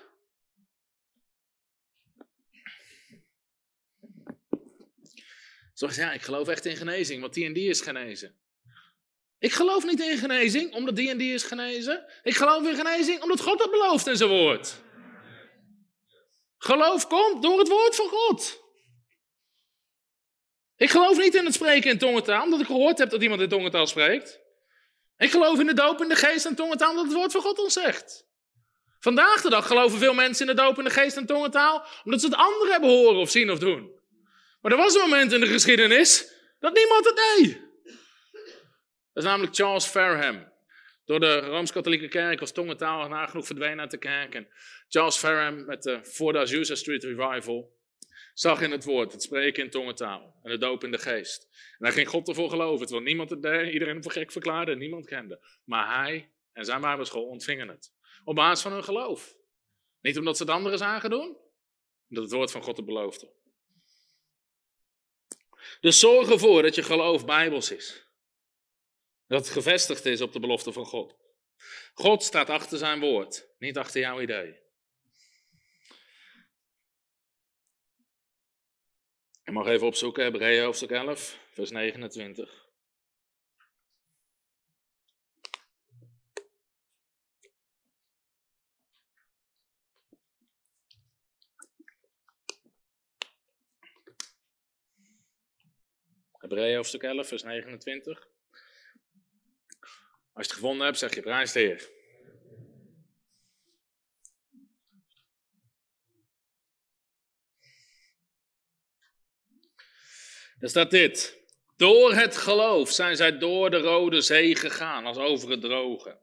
Zoals ja, ik geloof echt in genezing, want die en die is genezen. Ik geloof niet in genezing, omdat die en die is genezen. Ik geloof in genezing, omdat God dat belooft in zijn woord. Geloof komt door het woord van God. Ik geloof niet in het spreken in tongentaal, omdat ik gehoord heb dat iemand in tongentaal spreekt. Ik geloof in de doop in de geest en tongentaal, omdat het woord van God ons zegt. Vandaag de dag geloven veel mensen in de doop in de geest en tongentaal, omdat ze het anderen hebben horen of zien of doen. Maar er was een moment in de geschiedenis dat niemand het deed. Dat is namelijk Charles Fareham. Door de Rooms-Katholieke Kerk was tongentaal nagenoeg verdwenen uit de kerk. En Charles Fareham met de For the Azusa Street Revival zag in het woord het spreken in tongentaal en het doop in de geest. En hij ging God ervoor geloven, terwijl niemand het deed, iedereen voor gek verklaarde en niemand kende. Maar hij en zijn bijbelschool ontvingen het. Op basis van hun geloof. Niet omdat ze het anderen zagen doen, omdat het woord van God het beloofde. Dus zorg ervoor dat je geloof bijbels is. Dat het gevestigd is op de belofte van God. God staat achter zijn woord, niet achter jouw idee. Je mag even opzoeken, Hebreeën hoofdstuk 11, vers 29. Hebreeën hoofdstuk 11, vers 29. Als je het gevonden hebt, zeg je prijs de Heer. Er staat dit. Door het geloof zijn zij door de Rode Zee gegaan, als over het droge.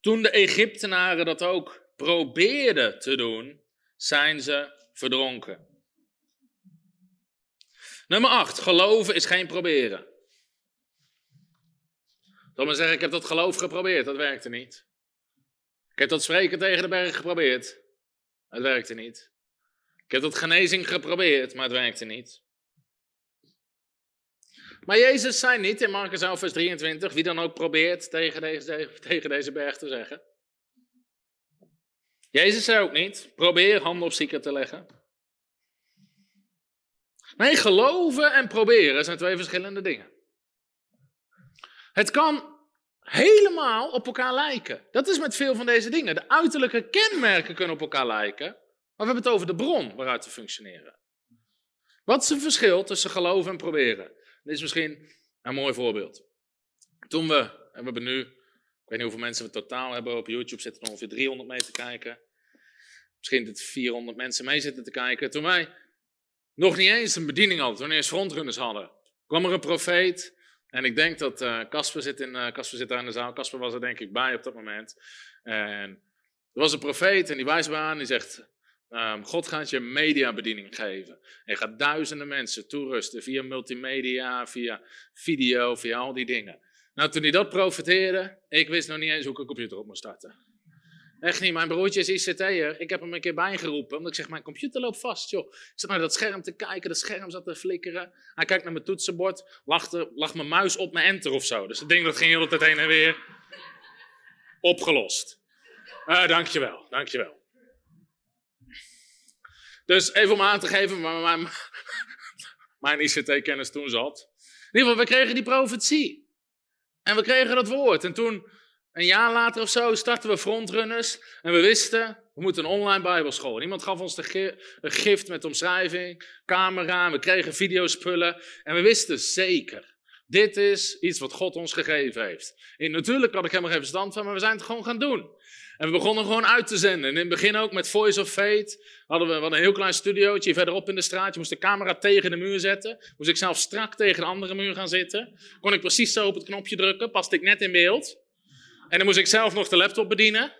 Toen de Egyptenaren dat ook probeerden te doen, zijn ze verdronken. Nummer 8. Geloven is geen proberen. Dan maar zeggen, ik heb dat geloof geprobeerd, dat werkte niet. Ik heb dat spreken tegen de berg geprobeerd. Het werkte niet. Ik heb dat genezing geprobeerd, maar het werkte niet. Maar Jezus zei niet in Marcus 11, vers 23, wie dan ook probeert tegen deze, tegen deze berg te zeggen. Jezus zei ook niet, probeer handen op zieken te leggen. Nee, geloven en proberen zijn twee verschillende dingen. Het kan helemaal op elkaar lijken. Dat is met veel van deze dingen. De uiterlijke kenmerken kunnen op elkaar lijken, maar we hebben het over de bron waaruit we functioneren. Wat is het verschil tussen geloven en proberen? Dit is misschien een mooi voorbeeld. Toen we, en we hebben nu, ik weet niet hoeveel mensen we totaal hebben, op YouTube zitten er ongeveer 300 mee te kijken. Misschien dat 400 mensen mee zitten te kijken. Toen wij nog niet eens een bediening hadden, toen eerst frontrunners hadden, kwam er een profeet. En ik denk dat eh, Casper zit, in, uh, zit daar in de zaal. Casper was er denk ik bij op dat moment. En er was een profeet en die wijst me aan. Die zegt, um, God gaat je mediabediening geven. En gaat duizenden mensen toerusten via multimedia, via video, via al die dingen. Nou, toen hij dat profeteerde, ik wist nog niet eens hoe ik een computer op moest starten. Echt niet, mijn broertje is ICT'er. Ik heb hem een keer bijgeroepen, omdat ik zeg, mijn computer loopt vast, joh. Ik zat naar dat scherm te kijken, dat scherm zat te flikkeren. Hij kijkt naar mijn toetsenbord, lag, mijn muis op mijn enter of zo. Dus het ding dat ging heel de tijd heen en weer. Opgelost. Uh, dankjewel, dankjewel. Dus even om aan te geven waar mijn, mijn ICT-kennis toen zat. In ieder geval, we kregen die profetie. En we kregen dat woord. En toen een jaar later of zo startten we frontrunners en we wisten, We moeten een online bijbelschool. Iemand gaf ons een gift met omschrijving, camera, we kregen videospullen. En we wisten zeker, dit is iets wat God ons gegeven heeft. En natuurlijk had ik helemaal geen verstand van, maar we zijn het gewoon gaan doen. En we begonnen gewoon uit te zenden. En in het begin ook met Voice of Fate. Hadden we, we hadden een heel klein studiootje verderop in de straat. Je moest de camera tegen de muur zetten. Moest ik zelf strak tegen de andere muur gaan zitten. Kon ik precies zo op het knopje drukken. Paste ik net in beeld. En dan moest ik zelf nog de laptop bedienen.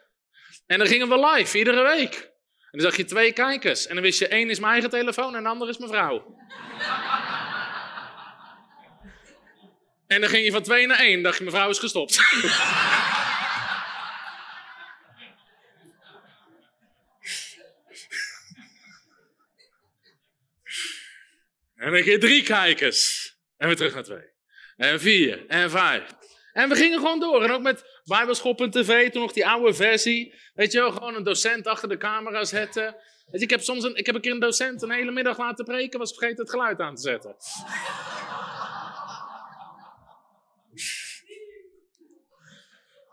En dan gingen we live, iedere week. En dan zag je twee kijkers. En dan wist je, één is mijn eigen telefoon en de ander is mijn vrouw. en dan ging je van twee naar één. dacht je, mijn vrouw is gestopt. En dan keer drie kijkers. En weer terug naar twee. En vier. En vijf. En we gingen gewoon door. En ook met Bijbelschop.tv, toen nog die oude versie. Weet je wel, gewoon een docent achter de camera zetten. Weet je, ik heb soms een, ik heb een keer een docent een hele middag laten preken, was vergeten het geluid aan te zetten.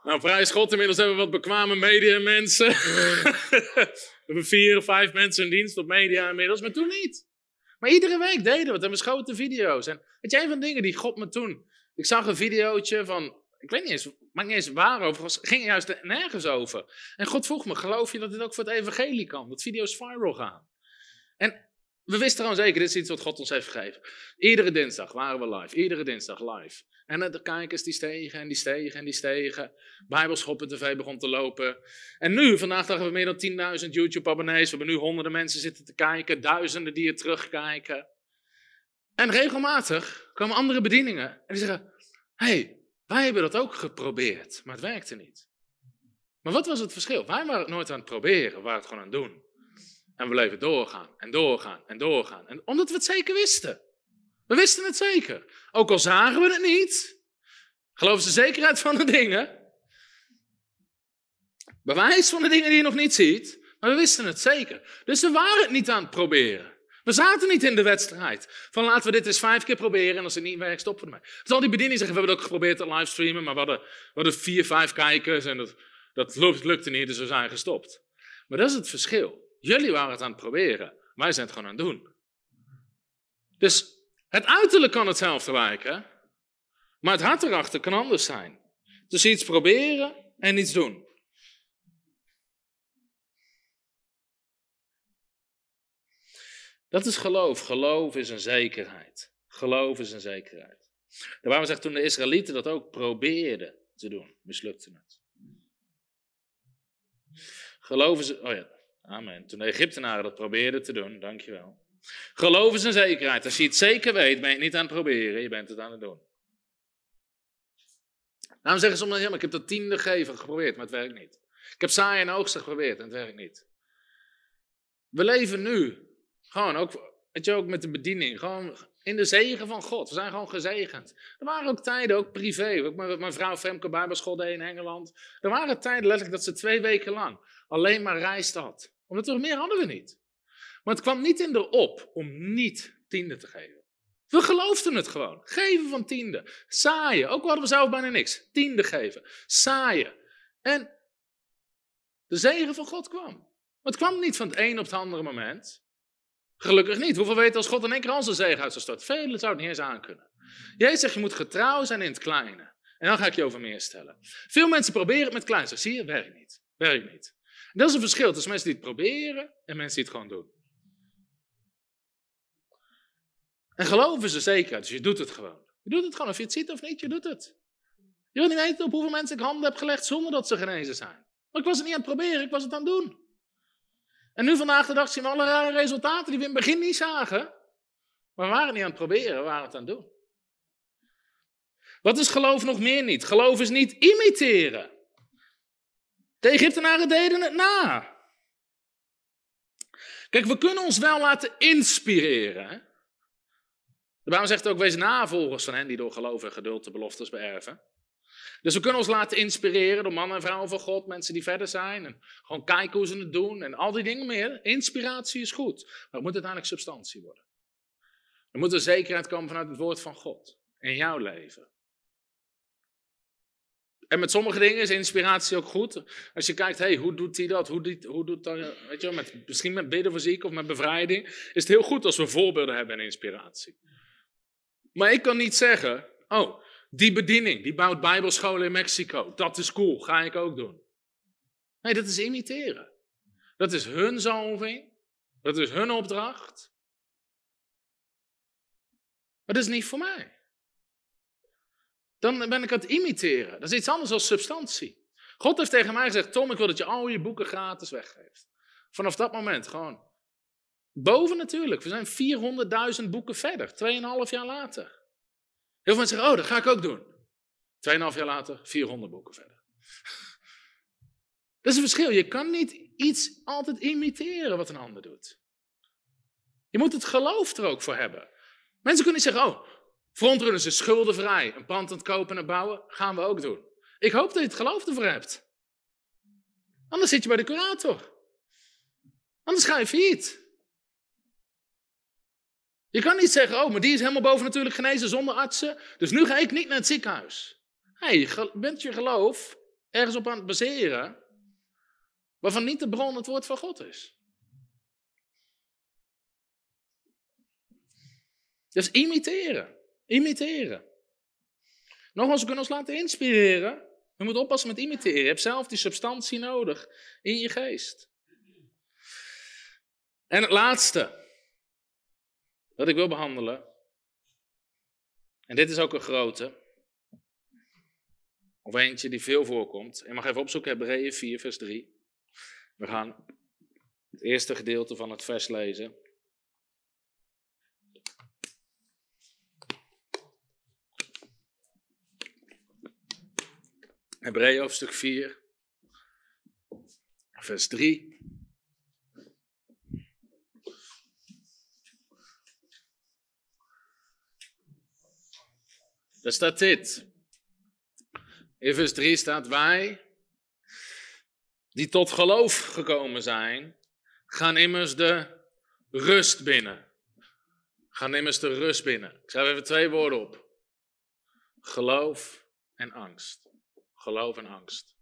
Nou, prijs God, inmiddels hebben we wat bekwame media mensen. we hebben vier of vijf mensen in dienst op media inmiddels, maar toen niet. Maar iedere week deden we het en we schoten video's. En weet je, een van de dingen die God me toen... Ik zag een videootje van... Ik weet niet eens, maakt niet eens waarover. Het ging juist nergens over. En God vroeg me, geloof je dat dit ook voor het evangelie kan? Dat video's viral gaan? En we wisten gewoon zeker, dit is iets wat God ons heeft gegeven. Iedere dinsdag waren we live. Iedere dinsdag live. En de kijkers die stegen en die stegen en die stegen. Bijbelschoppen TV begon te lopen. En nu, vandaag hebben we meer dan 10.000 YouTube-abonnees. We hebben nu honderden mensen zitten te kijken. Duizenden die er terugkijken. En regelmatig komen andere bedieningen. En die zeggen, hey, wij hebben dat ook geprobeerd. Maar het werkte niet. Maar wat was het verschil? Wij waren het nooit aan het proberen. We waren het gewoon aan het doen. En we bleven doorgaan en doorgaan en doorgaan. En omdat we het zeker wisten. We wisten het zeker. Ook al zagen we het niet. Geloof de zekerheid van de dingen. Bewijs van de dingen die je nog niet ziet. Maar we wisten het zeker. Dus we waren het niet aan het proberen. We zaten niet in de wedstrijd. Van laten we dit eens vijf keer proberen en als het niet werkt, stoppen we ermee. Dus al die bedieningen zeggen, we hebben ook geprobeerd te livestreamen, maar we hadden, we hadden vier, vijf kijkers en dat, dat lukte niet, dus we zijn gestopt. Maar dat is het verschil. Jullie waren het aan het proberen, wij zijn het gewoon aan het doen. Dus het uiterlijk kan hetzelfde lijken, maar het hart erachter kan anders zijn. Dus iets proberen en iets doen. Dat is geloof. Geloof is een zekerheid. Geloof is een zekerheid. De Bijbel zegt toen de Israëlieten dat ook probeerden te doen, mislukte het. Geloof is. Oh ja, amen. Toen de Egyptenaren dat probeerden te doen, dankjewel. Geloof is een zekerheid. Als je het zeker weet, ben je het niet aan het proberen, je bent het aan het doen. Daarom zeggen sommigen, ja, maar ik heb dat tiende geven geprobeerd, maar het werkt niet. Ik heb zaaien en oogsten geprobeerd en het werkt niet. We leven nu, gewoon ook, weet je, ook met de bediening, gewoon in de zegen van God. We zijn gewoon gezegend. Er waren ook tijden, ook privé, ook met mijn vrouw Femke Bijbelschool deed in Engeland. Er waren tijden letterlijk dat ze twee weken lang alleen maar reisde had. Omdat we meer hadden we niet. Maar het kwam niet in de op om niet tiende te geven. We geloofden het gewoon. Geven van tiende. Saaien. Ook al hadden we zelf bijna niks. Tiende geven. Saaien. En de zegen van God kwam. Maar het kwam niet van het een op het andere moment. Gelukkig niet. Hoeveel weten als God in één keer onze zegen uit zou storten? Velen zouden niet eens aankunnen. Jij zegt je moet getrouw zijn in het kleine. En dan ga ik je over meer stellen. Veel mensen proberen het met klein. Zeg, zie je, werkt niet. Werkt niet. Dat is een verschil tussen mensen die het proberen en mensen die het gewoon doen. En geloven ze zeker, dus je doet het gewoon. Je doet het gewoon, of je het ziet of niet, je doet het. Je wil niet weten op hoeveel mensen ik handen heb gelegd zonder dat ze genezen zijn. Maar ik was het niet aan het proberen, ik was het aan het doen. En nu vandaag de dag zien we alle rare resultaten die we in het begin niet zagen. Maar we waren niet aan het proberen, we waren het aan het doen. Wat is geloof nog meer niet? Geloof is niet imiteren. De Egyptenaren deden het na. Kijk, we kunnen ons wel laten inspireren. De Bijbel zegt ook, wees navolgers van hen die door geloof en geduld de beloftes beërven. Dus we kunnen ons laten inspireren door mannen en vrouwen van God, mensen die verder zijn. En gewoon kijken hoe ze het doen en al die dingen meer. Inspiratie is goed, maar het moet uiteindelijk substantie worden. Er moet een zekerheid komen vanuit het woord van God in jouw leven. En met sommige dingen is inspiratie ook goed. Als je kijkt, hey, hoe doet hij dat? Hoe doet, hoe doet dat? Weet je, met, misschien met bidden voor zieken of met bevrijding. Is het heel goed als we voorbeelden hebben en inspiratie. Maar ik kan niet zeggen, oh, die bediening, die bouwt bijbelscholen in Mexico. Dat is cool, ga ik ook doen. Nee, dat is imiteren. Dat is hun zalving. Dat is hun opdracht. Maar dat is niet voor mij. Dan ben ik aan het imiteren. Dat is iets anders dan substantie. God heeft tegen mij gezegd: Tom, ik wil dat je al je boeken gratis weggeeft. Vanaf dat moment gewoon. Boven natuurlijk. We zijn 400.000 boeken verder. 2,5 jaar later. Heel veel mensen zeggen: Oh, dat ga ik ook doen. 2,5 jaar later, 400 boeken verder. Dat is een verschil. Je kan niet iets altijd imiteren wat een ander doet. Je moet het geloof er ook voor hebben. Mensen kunnen zeggen, oh, frontrunners is schuldenvrij. Een pand aan het kopen en bouwen, gaan we ook doen. Ik hoop dat je het geloof ervoor hebt. Anders zit je bij de curator. Anders ga je failliet. Je kan niet zeggen, oh, maar die is helemaal boven natuurlijk genezen zonder artsen. Dus nu ga ik niet naar het ziekenhuis. Hey, je bent je geloof ergens op aan het baseren waarvan niet de bron het woord van God is. Dus imiteren. Imiteren. Nogmaals, we kunnen ons laten inspireren. Je moet oppassen met imiteren. Je hebt zelf die substantie nodig in je geest. En het laatste wat ik wil behandelen. En dit is ook een grote. Of eentje die veel voorkomt. Je mag even opzoeken, Hebreeën 4, vers 3. We gaan het eerste gedeelte van het vers lezen. Hebreeën hoofdstuk 4, vers 3. Daar staat dit. In vers 3 staat wij, die tot geloof gekomen zijn, gaan immers de rust binnen. Gaan immers de rust binnen. Ik schrijf even twee woorden op. Geloof en angst. Geloof en angst.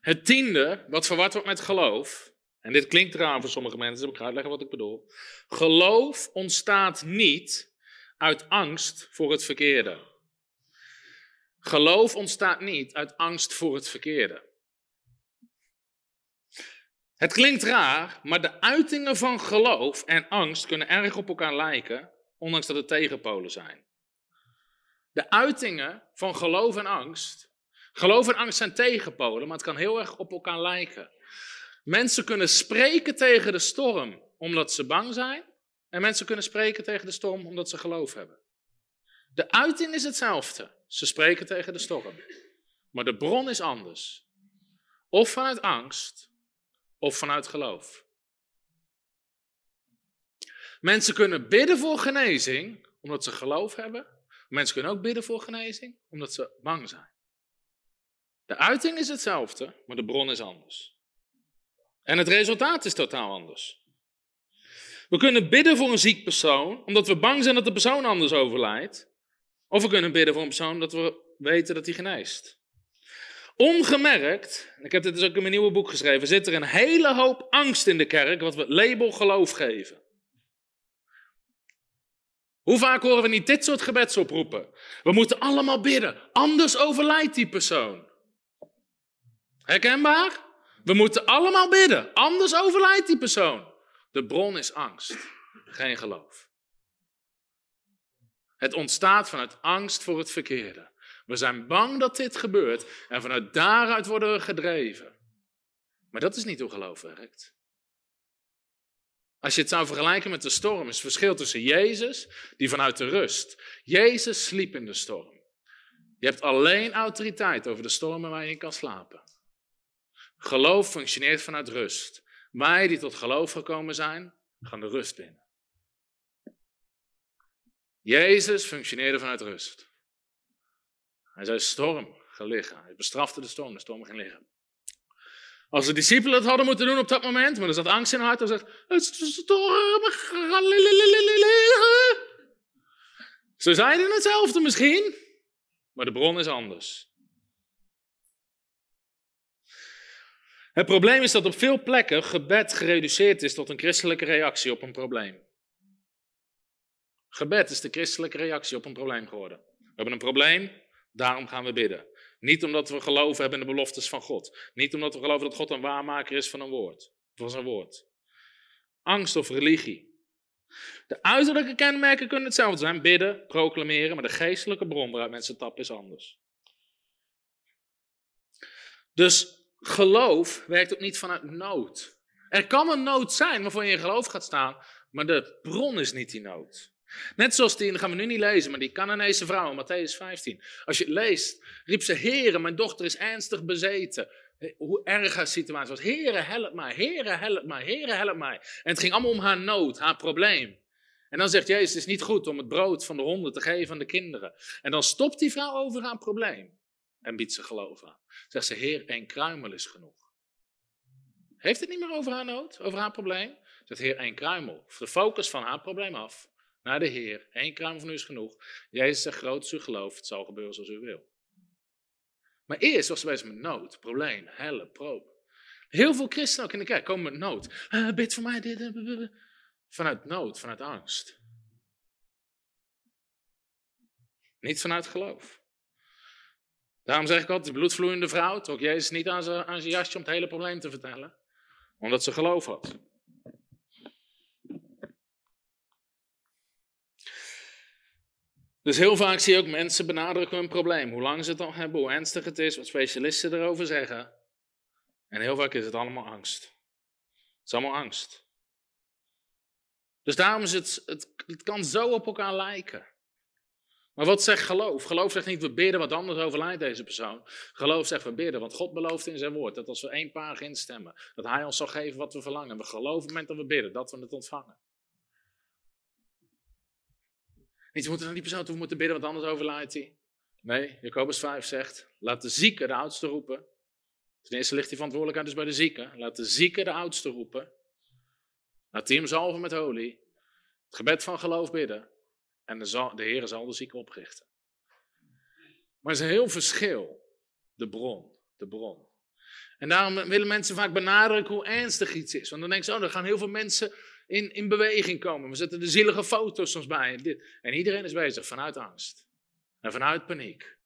Het tiende, wat verward wordt met geloof, en dit klinkt raar voor sommige mensen, dus ik ga uitleggen wat ik bedoel. Geloof ontstaat niet uit angst voor het verkeerde. Geloof ontstaat niet uit angst voor het verkeerde. Het klinkt raar, maar de uitingen van geloof en angst kunnen erg op elkaar lijken, ondanks dat het tegenpolen zijn. De uitingen van geloof en angst. Geloof en angst zijn tegenpolen, maar het kan heel erg op elkaar lijken. Mensen kunnen spreken tegen de storm omdat ze bang zijn, en mensen kunnen spreken tegen de storm omdat ze geloof hebben. De uiting is hetzelfde. Ze spreken tegen de storm. Maar de bron is anders. Of vanuit angst, of vanuit geloof. Mensen kunnen bidden voor genezing omdat ze geloof hebben. Mensen kunnen ook bidden voor genezing omdat ze bang zijn. De uiting is hetzelfde, maar de bron is anders. En het resultaat is totaal anders. We kunnen bidden voor een ziek persoon omdat we bang zijn dat de persoon anders overlijdt. Of we kunnen bidden voor een persoon dat we weten dat hij geneest. Ongemerkt, ik heb dit dus ook in mijn nieuwe boek geschreven, zit er een hele hoop angst in de kerk wat we label geloof geven. Hoe vaak horen we niet dit soort gebedsoproepen? We moeten allemaal bidden, anders overlijdt die persoon. Herkenbaar? We moeten allemaal bidden, anders overlijdt die persoon. De bron is angst, geen geloof. Het ontstaat vanuit angst voor het verkeerde. We zijn bang dat dit gebeurt en vanuit daaruit worden we gedreven. Maar dat is niet hoe geloof werkt. Als je het zou vergelijken met de storm, is het verschil tussen Jezus, die vanuit de rust. Jezus sliep in de storm. Je hebt alleen autoriteit over de stormen waar je in kan slapen. Geloof functioneert vanuit rust. Wij die tot geloof gekomen zijn, gaan de rust binnen. Jezus functioneerde vanuit rust. Hij zei storm, ga liggen. Hij bestrafte de storm, de storm ging liggen. Als de discipelen het hadden moeten doen op dat moment, maar er zat angst in hun hart, dan zegt, het storm, ga liggen. Ze zeiden hetzelfde misschien, maar de bron is anders. Het probleem is dat op veel plekken gebed gereduceerd is tot een christelijke reactie op een probleem. Gebed is de christelijke reactie op een probleem geworden. We hebben een probleem, daarom gaan we bidden. Niet omdat we geloven hebben in de beloftes van God. Niet omdat we geloven dat God een waarmaker is van een woord. Van zijn woord. Angst of religie. De uiterlijke kenmerken kunnen hetzelfde zijn. Bidden, proclameren. Maar de geestelijke bron waaruit mensen tappen is anders. Dus geloof werkt ook niet vanuit nood. Er kan een nood zijn waarvoor je in geloof gaat staan. Maar de bron is niet die nood. Net zoals die, dat gaan we nu niet lezen, maar die Canaanese vrouw in Matthäus 15. Als je het leest, riep ze, heren, mijn dochter is ernstig bezeten. Hoe erg haar situatie was. Heren, help mij, heren, help mij, heren, help mij. En het ging allemaal om haar nood, haar probleem. En dan zegt Jezus, het is niet goed om het brood van de honden te geven aan de kinderen. En dan stopt die vrouw over haar probleem. En biedt ze geloof aan. Zegt ze, heer, één kruimel is genoeg. Heeft het niet meer over haar nood, over haar probleem? Zegt heer, één kruimel. De focus van haar probleem af naar de Heer. Eén kruim van u is genoeg. Jezus zegt, groot is geloof, het zal gebeuren zoals u wil. Maar eerst was ze bezig met nood, probleem, helle, proop. Heel veel christenen ook in de kerk komen met nood. Uh, bid voor mij dit. Vanuit nood, vanuit angst. Niet vanuit geloof. Daarom zeg ik altijd, de bloedvloeiende vrouw trok Jezus niet aan zijn, aan zijn jasje om het hele probleem te vertellen. Omdat ze geloof had. Dus heel vaak zie je ook mensen benadrukken hun probleem. Hoe lang ze het al hebben, hoe ernstig het is, wat specialisten erover zeggen. En heel vaak is het allemaal angst. Het is allemaal angst. Dus daarom is het, het, het kan zo op elkaar lijken. Maar wat zegt geloof? Geloof zegt niet we bidden, wat anders overlijdt deze persoon. Geloof zegt we bidden, want God belooft in zijn woord dat als we één paar instemmen, dat hij ons zal geven wat we verlangen. We geloven op het moment dat we bidden, dat we het ontvangen. Niet, we moeten naar die persoon toe, we moeten bidden, want anders overlijdt hij. Nee, Jacobus 5 zegt, laat de zieke de oudste roepen. Ten eerste ligt die verantwoordelijkheid dus bij de zieke. Laat de zieke de oudste roepen. Laat die hem zalven met olie. Het gebed van geloof bidden. En de, Heer zal de zieke oprichten. Maar er is een heel verschil. De bron, de bron. En daarom willen mensen vaak benadrukken hoe ernstig iets is. Want dan denken ze, oh, er gaan heel veel mensen in, in beweging komen. We zetten de zielige foto's soms bij. En iedereen is bezig vanuit angst. En vanuit paniek.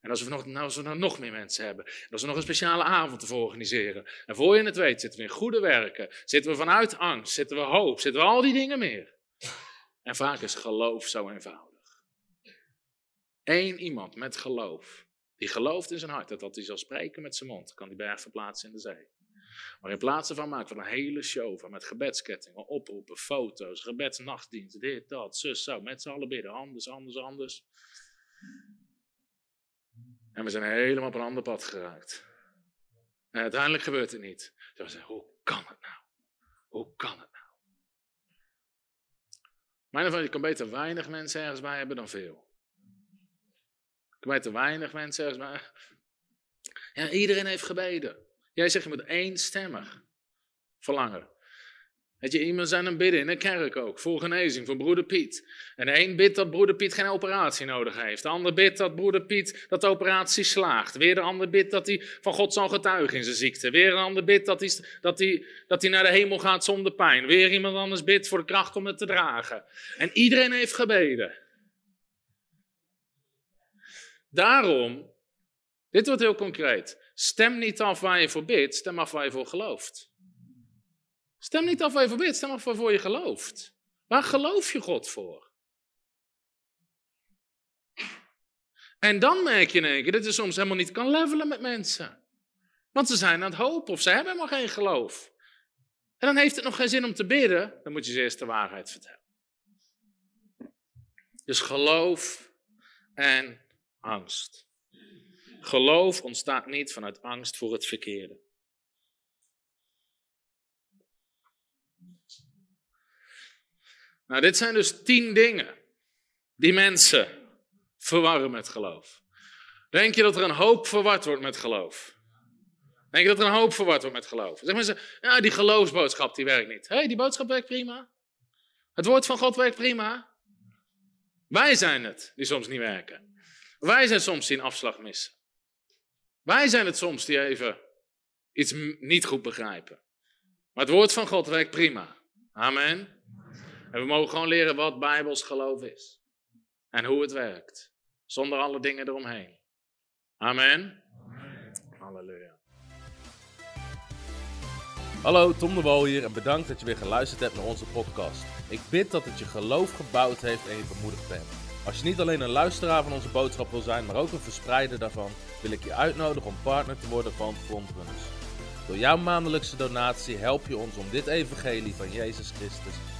En als we, nog, nou, als we nou nog meer mensen hebben, en als we nog een speciale avond te organiseren, en voor je het weet zitten we in goede werken, zitten we vanuit angst, zitten we hoop, zitten we al die dingen meer. En vaak is geloof zo eenvoudig. Eén iemand met geloof, die gelooft in zijn hart dat hij zal spreken met zijn mond, kan die berg verplaatsen in de zee. Maar in plaats van maken we een hele show van met gebedskettingen, oproepen, foto's, gebedsnachtdiensten, dit, dat, zus, zo, met z'n allen bidden, anders, anders, anders. En we zijn helemaal op een ander pad geraakt. En uiteindelijk gebeurt het niet. We zeggen, hoe kan het nou? Hoe kan het? Mijn ervaring, je kan beter weinig mensen ergens bij hebben dan veel. Je kan beter weinig mensen ergens bij Ja, iedereen heeft gebeden. Jij zegt je moet eenstemmig verlangen. Dat je, iemand zijn een bidden in een kerk ook, voor genezing, voor broeder Piet. En de een bidt dat broeder Piet geen operatie nodig heeft. De ander bidt dat broeder Piet dat de operatie slaagt. Weer de ander bidt dat hij van God zal getuigen in zijn ziekte. Weer een ander bidt dat hij, dat, hij, dat hij naar de hemel gaat zonder pijn. Weer iemand anders bidt voor de kracht om het te dragen. En iedereen heeft gebeden. Daarom, dit wordt heel concreet. Stem niet af waar je voor bidt, stem af waar je voor gelooft. Stem niet af waar je bidt, stem af waarvoor je gelooft. Waar geloof je God voor? En dan merk je in één keer dat je soms helemaal niet kan levelen met mensen. Want ze zijn aan het hopen of ze hebben helemaal geen geloof. En dan heeft het nog geen zin om te bidden, dan moet je ze eerst de waarheid vertellen. Dus geloof en angst. Geloof ontstaat niet vanuit angst voor het verkeerde. Nou, dit zijn dus tien dingen die mensen verwarren met geloof. Denk je dat er een hoop verward wordt met geloof? Denk je dat er een hoop verward wordt met geloof? Zeg mensen, ja, die geloofsboodschap die werkt niet. Hé, hey, die boodschap werkt prima. Het woord van God werkt prima. Wij zijn het die soms niet werken. Wij zijn soms die een afslag missen. Wij zijn het soms die even iets niet goed begrijpen. Maar het woord van God werkt prima. Amen. En we mogen gewoon leren wat Bijbels geloof is. En hoe het werkt. Zonder alle dingen eromheen. Amen. Halleluja. Hallo, Tom de Wol hier en bedankt dat je weer geluisterd hebt naar onze podcast. Ik bid dat het je geloof gebouwd heeft en je bemoedigd bent. Als je niet alleen een luisteraar van onze boodschap wil zijn, maar ook een verspreider daarvan, wil ik je uitnodigen om partner te worden van Frontrunners. Door jouw maandelijkse donatie help je ons om dit evangelie van Jezus Christus